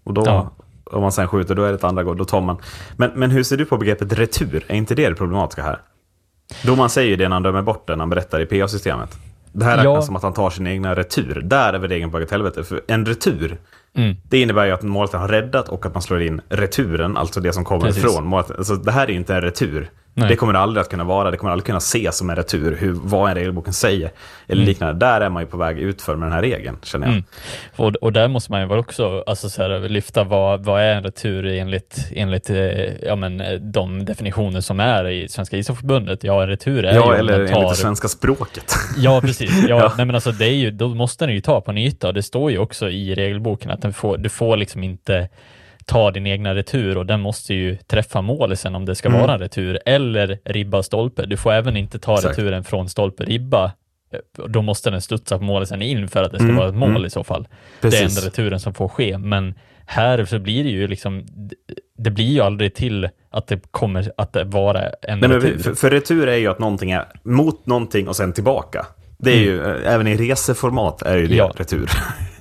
och då, Ja. om man sen skjuter, då är det ett andra gång. Då tar man. Men, men hur ser du på begreppet retur? Är inte det det problematiska här? Domaren säger ju det när han dömer bort den, när han berättar i PA-systemet. Det här räknas Ja. som att han tar sin egna retur. Där är väl regeln på ett helvete. För en retur, Mm. det innebär ju att målvakten har räddat och att man slår in returen, alltså det som kommer Precis. ifrån målvakten. Alltså, det här är ju inte en retur. Nej. Det kommer det aldrig att kunna vara. Det kommer aldrig kunna ses som en retur, hur, vad en regelboken säger. Eller liknande. Där är man ju på väg utför med den här regeln, känner jag. Mm. Och, och där måste man ju väl också alltså, så här, lyfta vad, vad är en retur enligt, enligt eh, ja, men, eh, de definitioner som är i Svenska ishockeyförbundet. Ja, en retur är ju Ja, om eller den enligt det svenska språket. Ja, precis. [laughs] Ja, Ja. Nej, men alltså, det är ju, då måste den ju ta på en yta och det står ju också i regelboken att den får, du får liksom inte ta din egna retur och den måste ju träffa målisen om det ska Mm. vara en retur eller ribba stolpe. Du får även inte ta Exakt. returen från stolpe ribba. Eh, Då måste den studsa på målisen in för att det ska Mm, vara ett mål mm. i så fall. Det är Precis. enda returen som får ske, men här så blir det ju liksom, det blir ju aldrig till att det kommer att vara en Nej, men retur. för, för retur är ju att någonting är mot någonting och sen tillbaka. Det är ju, eh, även i reseformat är ju det Ja. retur.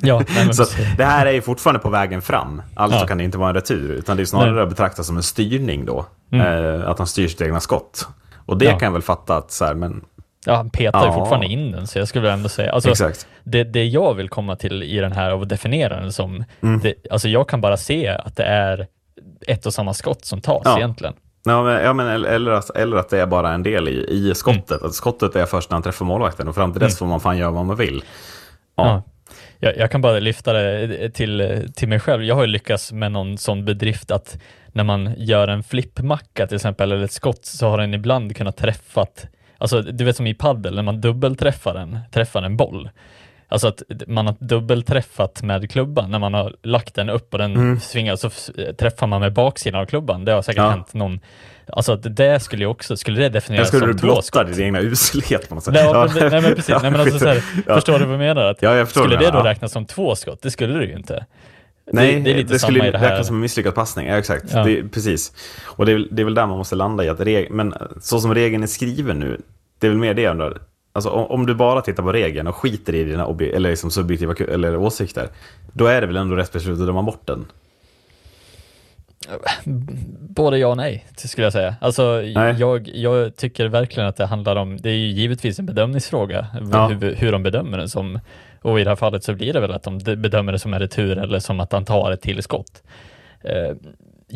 Ja, nej, [laughs] Så det här är ju fortfarande på vägen fram. Alltså Ja. kan det inte vara en retur, utan det är snarare Nej. att betrakta som en styrning då. Mm. Eh, att han styr sitt egna skott. Och det Ja. kan jag väl fatta att så här, men Ja, han petar ju Ja. fortfarande in den, så jag skulle ändå säga, alltså, exakt. det, det jag vill komma till i den här och definiera den som, Mm. det, alltså jag kan bara se att det är ett och samma skott som tas egentligen. Ja, men, ja, men, eller, eller, att, eller att det är bara en del i, i skottet. Mm. Att skottet är först när han träffar målvakten och fram till dess får man fan göra vad man vill. Ja. Ja. Jag, jag kan bara lyfta det till, till mig själv. Jag har ju lyckats med någon sån bedrift att när man gör en flippmacka till exempel, eller ett skott, så har den ibland kunnat träffat, alltså du vet som i paddel när man dubbelträffar en, träffar en boll. Alltså att man har dubbelträffat med klubban när man har lagt den upp och den Mm. svingar så f- träffar man med baksidan av klubban. Det har säkert Ja. hänt någon, alltså att det skulle ju också, skulle det definieras skulle du som två blotta skott? din egna uselhet på något sätt. Nej, ja, men, nej men precis, nej, men alltså, så här, förstår du vad jag menar? Att Ja, jag skulle du det då räknas som två skott? Det skulle det ju inte. Nej, det, det det skulle det räknas som en misslyckad passning. Ja, exakt. Ja. Det, precis. Och det är, väl- det är väl där man måste landa i att reg- men så som regeln är skriven nu, det är väl mer det jag undrar. Alltså om, du bara tittar på regeln och skiter i dina eller liksom subjektiva eller åsikter, då är det väl ändå rätt beslut att döma bort den. Både ja och nej, skulle jag säga. Alltså, jag, jag tycker verkligen att det handlar om, det är ju givetvis en bedömningsfråga, Ja. hur, hur de bedömer den som, och i det här fallet så blir det väl att de bedömer det som en retur eller som att han tar ett tillskott.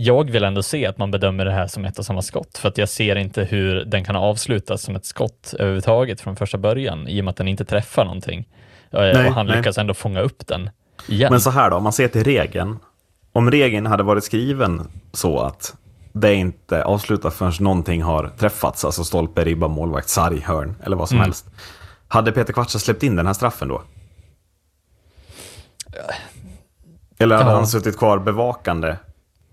Jag vill ändå se att man bedömer det här som ett och samma skott, för att jag ser inte hur den kan avslutas som ett skott överhuvudtaget från första början, i och med att den inte träffar någonting. Eh, Nej, och han nej. lyckas ändå fånga upp den igen. Men så här då, om man ser till regeln. Om regeln hade varit skriven så att det inte avslutas förrän någonting har träffats, alltså stolpe, ribba, målvakt, sarg, hörn eller vad som Mm. helst. Hade Peter Kvartsa släppt in den här straffen då? Eller hade Ja. han suttit kvar bevakande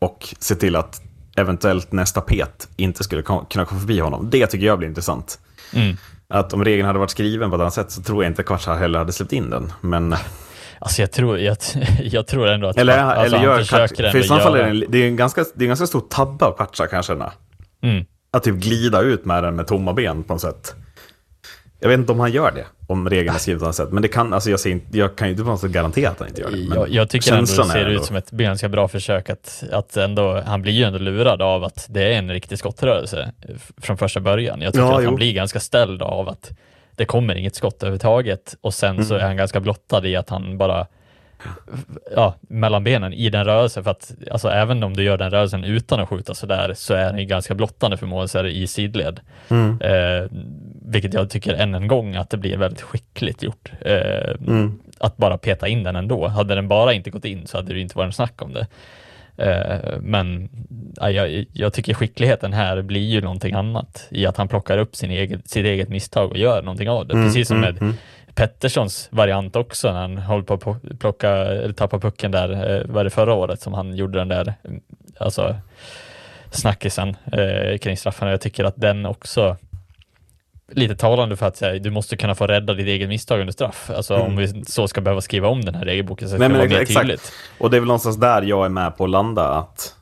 och sett till att eventuellt nästa pet inte skulle kunna komma förbi honom? Det tycker jag blir intressant. Mm. Att om regeln hade varit skriven på ett annat sätt så tror jag inte Kvartsa heller hade släppt in den. Men, Alltså jag tror, jag, [laughs] jag tror ändå att eller alltså, eller han gör försöker ändå för i så fall är göra- det, en, det är en ganska, det är en ganska stor tabbe av Kvartsa kan jag känna. Mm. Att typ glida ut med den med tomma ben på något sätt. Jag vet inte om han gör det, om regeln är skriven på något sätt. Men det kan, alltså jag, ser inte, jag kan ju inte på något sätt garantera att han inte gör det. Men Jag, jag tycker ändå det ser ut som ett ganska bra försök att, att ändå, han blir ju ändå lurad av att det är en riktig skottrörelse från första början. Jag tycker Ja, att jo. han blir ganska ställd av att det kommer inget skott överhuvudtaget och sen så Mm. är han ganska blottad i att han bara ja, mellan benen i den rörelsen för att alltså även om du gör den rörelsen utan att skjuta sådär så är den ju ganska blottande för målsare i sidled. Mm. Eh, vilket jag tycker än en gång att det blir väldigt skickligt gjort. Eh, Mm. Att bara peta in den ändå. Hade den bara inte gått in så hade det inte varit en snack om det. Eh, men ja, jag, jag tycker skickligheten här blir ju någonting annat i att han plockar upp sin egen, sitt eget misstag och gör någonting av det. Mm, Precis som mm, med mm. Petterssons variant också när han håller på att plocka, eller tappa pucken där, eh, var det förra året som han gjorde den där, alltså snackisen eh, kring straffarna. Jag tycker att den också lite talande för att säga, du måste kunna få rädda ditt eget misstag under straff. Alltså om vi så ska behöva skriva om den här regelboken så Mm. Nej, det vara mer exakt. tydligt. Och det är väl någonstans där jag är med på att landa, att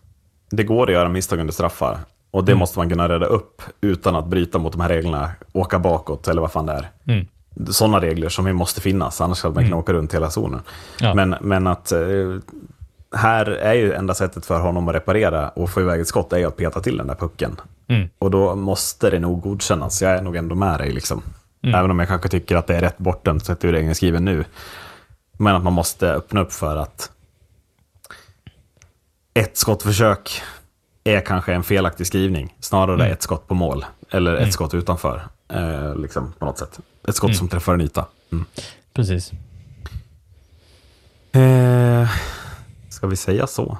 det går att göra misstag under straffar. Och det Mm. måste man kunna rädda upp utan att bryta mot de här reglerna, åka bakåt eller vad fan det är. Mm. Sådana regler som ju måste finnas, annars hade man kunnat åka runt hela zonen. Ja. Men, men att eh, här är ju enda sättet för honom att reparera och få iväg ett skott är ju att peta till den där pucken. Mm. Och då måste det nog godkännas. Jag är nog ändå med dig liksom. Mm. Även om jag kanske tycker att det är rätt bortdömt sett regeln är skriven nu. Men att man måste öppna upp för att ett skottförsök är kanske en felaktig skrivning. Snarare Mm. ett skott på mål. Eller ett skott utanför. Eh, liksom, på något sätt. Ett skott som träffar en yta. Mm. Precis. Eh, ska vi säga så?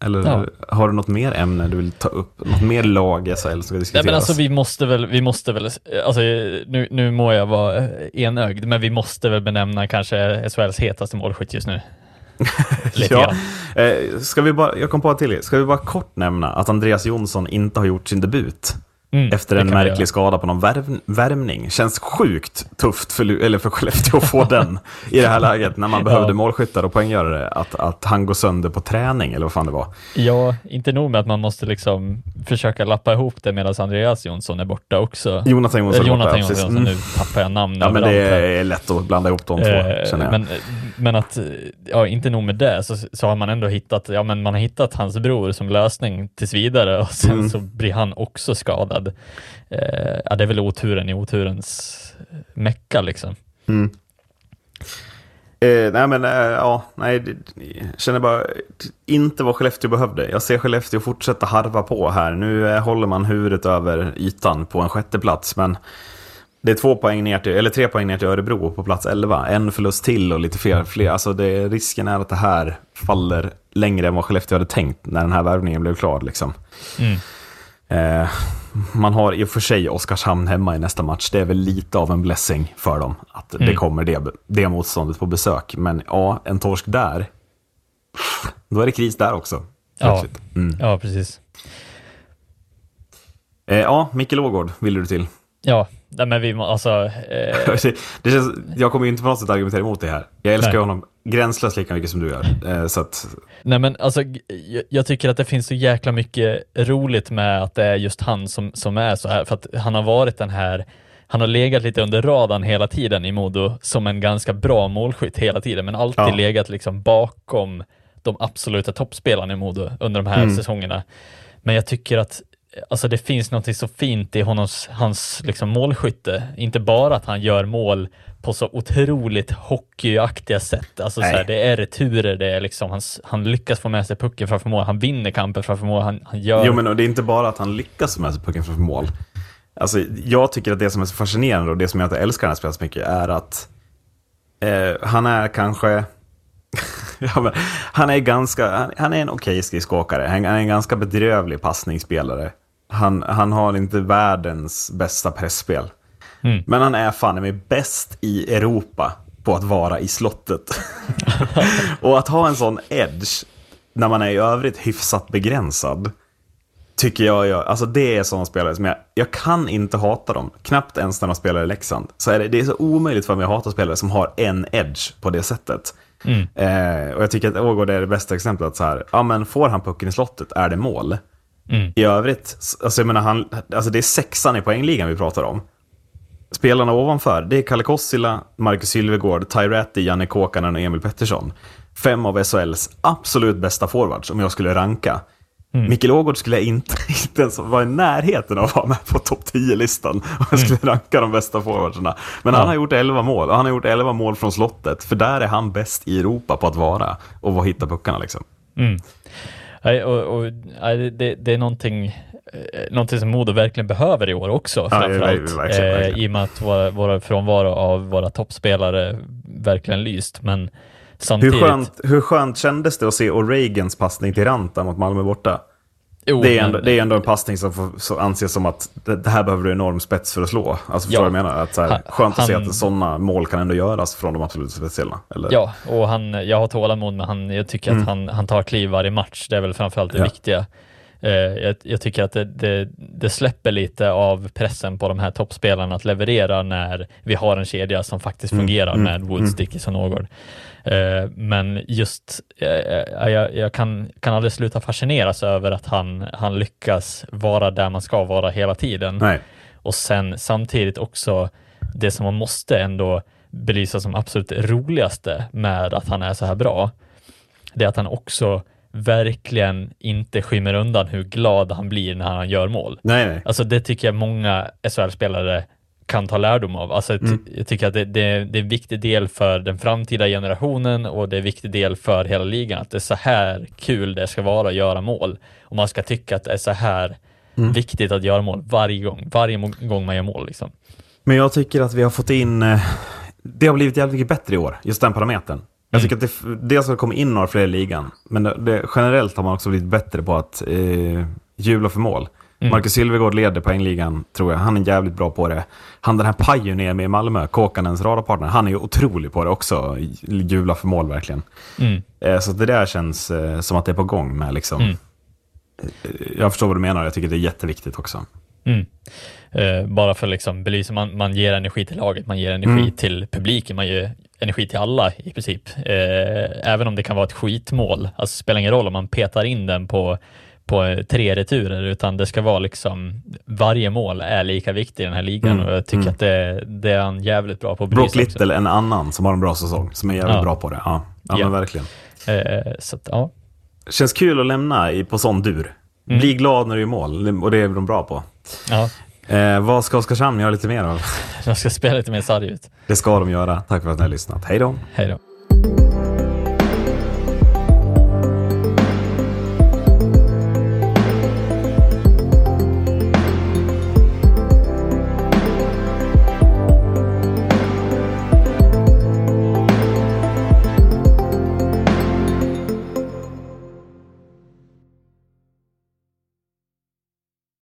Eller Ja. har du något mer ämne du vill ta upp? Något mer lag SHL som ska Nej diskuteras? men alltså vi måste väl, vi måste väl, alltså nu, nu må jag vara enögd, men vi måste väl benämna kanske SHLs hetaste målskytt just nu. [laughs] Ja. Eh, ska vi bara, jag kom på till. Ska vi bara kort nämna att Andreas Jonsson inte har gjort sin debut? Mm, efter en märklig göra. skada på någon värv, värmning. Känns sjukt tufft för, eller för Skellefteå att få den i det här läget när man behövde Ja. målskyttar och poänggörare. Att, att han går sönder på träning eller vad fan det var. Ja, inte nog med att man måste liksom försöka lappa ihop det medan Andreas Jonsson är borta också. Jonathan Jonsson är borta, ja. Jonsson, Mm. nu tappar jag namn Ja, men det är lätt att blanda ihop de två, Eh, känner jag. Men, men att, ja inte nog med det, så, så har man ändå hittat, ja men man har hittat hans bror som lösning tills vidare och sen Mm. så blir han också skadad. Eh, ja, det är väl oturen i oturens mecka liksom. Mm. Eh, nej men, eh, ja, nej, jag känner bara inte vad Skellefteå behövde. Jag ser Skellefteå fortsätta harva på här. Nu eh, håller man huvudet över ytan på en sjätte plats men det är två poäng ner till, eller tre poäng ner till Örebro på plats 11. En förlust till och lite fler. fler. Alltså det, risken är att det här faller längre än vad Skellefteå hade tänkt när den här värvningen blev klar. Liksom. Mm. Eh, man har i och för sig Oskarshamn hemma i nästa match. Det är väl lite av en blessing för dem att det kommer det, det motståndet på besök. Men ja, en torsk där, då är det kris där också. Ja. Mm. ja precis. Eh, ja, Micke Ågård ville du till. Ja, nej, men vi må, alltså, eh, [laughs] det känns, jag kommer ju inte på något sätt argumentera emot det här. Jag älskar Nej. honom gränslöst lika mycket som du gör. Eh, så att, nej men alltså, jag, jag tycker att det finns så jäkla mycket roligt med att det är just han som, som är så här, för att han har varit den här han har legat lite under radarn hela tiden i Modo som en ganska bra målskytt hela tiden, men alltid Ja. legat liksom bakom de absoluta toppspelarna i Modo under de här Mm. säsongerna. Men jag tycker att alltså det finns något så fint i honoms, hans liksom målskytte. Inte bara att han gör mål på så otroligt hockeyaktiga sätt. Alltså så här, det är returer, det är liksom, han, han lyckas få med sig pucken framför mål, han vinner kampen framför mål, han, han gör... Jo, men och det är inte bara att han lyckas med sig pucken framför mål. Alltså, jag tycker att det som är så fascinerande och det som jag inte älskar den här spelet så mycket är att eh, han är kanske... [laughs] ja, han är ganska... Han, han är en okej skridskoåkare. Han, han är en ganska bedrövlig passningsspelare. Han, han har inte världens bästa pressspel. Mm. Men han är fan med bäst i Europa på att vara i slottet. [laughs] och att ha en sån edge när man är i övrigt hyfsat begränsad. Tycker jag, jag alltså det är sådana spelare som jag, jag kan inte hata dem. Knappt ens när de spelar i Leksand. Så är det, det är så omöjligt för mig att hata spelare som har en edge på det sättet. Eh, och jag tycker att Ågård är det bästa exemplet. Att så här, ja men får han pucken i slottet är det mål. Mm. I övrigt, alltså jag menar, han, alltså det är sexan i poängligan vi pratar om. Spelarna ovanför, det är Kalle Kossila, Marcus Sylvegård, Tyratti, Janne Kåkanen och Emil Pettersson. Fem av SHLs absolut bästa forwards om jag skulle ranka. Mm. Mikael Ågård skulle jag inte, [laughs] inte ens vara i närheten av att vara med på topp 10-listan om jag skulle ranka de bästa forwardsarna. Men han Mm. Ja. har gjort 11 mål och han har gjort 11 mål från slottet. För där är han bäst i Europa på att vara och hitta puckarna liksom. Mm. Nej, och, och, nej, det, det är någonting, eh, någonting som Modo verkligen behöver i år också, Ja, framförallt. verkligen, verkligen. Eh, I och med att våra, våra frånvaro av våra toppspelare verkligen lyst. Men Hur samtidigt... skönt, hur skönt kändes det att se O'Regans passning till Ranta mot Malmö borta? Jo, Det är, ändå, det är ändå en passning som får, så anses som att det, det här behöver du enorm spets för att slå. Alltså förstår Ja. du jag menar? Att så här, Han- skönt att se att sådana mål kan ändå göras från de absolut speciella. Eller? Ja, och han, jag har tålamod med han. Jag tycker att han, han tar kliv varje match. Det är väl framförallt det Mm. Ja. viktiga. Eh, jag, jag tycker att det, det, det släpper lite av pressen på de här toppspelarna att leverera när vi har en kedja som faktiskt Mm. fungerar med Woods, Dickinson och Ågård. Eh, men just, eh, jag, jag kan, kan aldrig sluta fascineras över att han, han lyckas vara där man ska vara hela tiden. Nej. Och sen samtidigt också det som man måste ändå belysa som absolut roligaste med att han är så här bra. Det är att han också verkligen inte skymmer undan hur glad han blir när han gör mål. Nej, nej. Alltså det tycker jag många SHL-spelare kan ta lärdom av. Alltså Mm. Jag tycker att det, det, det är en viktig del för den framtida generationen och det är en viktig del för hela ligan att det är så här kul det ska vara att göra mål. Och man ska tycka att det är så här Mm. viktigt att göra mål varje gång, varje gång man gör mål. Liksom. Men jag tycker att vi har fått in... eh, Det har blivit jävligt mycket bättre i år, just den parametern. Jag tycker att det, dels har det kommit in några fler i ligan, men det, generellt har man också blivit bättre på att eh, jubla för mål. Marcus Sylvegård leder poängligan, tror jag. Han är jävligt bra på det. Han den här Pajuner med i Malmö, Kåkanens radarpartner, han är ju otrolig på det också. Jubla för mål verkligen. Mm. Eh, så det där känns eh, som att det är på gång med liksom. Mm. Eh, Jag förstår vad du menar, jag tycker det är jätteviktigt också. Mm. Eh, bara för liksom belysa, man, man ger energi till laget, man ger energi Mm. till publiken, man ger energi till alla i princip. Även om det kan vara ett skitmål, alltså det spelar ingen roll om man petar in den på, på tre returer, utan det ska vara liksom, varje mål är lika viktigt i den här ligan Mm. och jag tycker Mm. att det, det är han jävligt bra på att Brock belysa också. Little, en annan som har en bra säsong, som är jävligt Ja. bra på det. Ja, ja, Ja. men verkligen. Eh, så att, ja. Känns kul att lämna i, på sån dur. Mm. Bli glad när du gör mål, och det är de bra på. ja, Eh, vad ska Oskarshamn göra lite mer av? [laughs] jag ska spela lite mer sarg ut. Det ska de göra. Tack för att ni har lyssnat. Hej då! Hej då.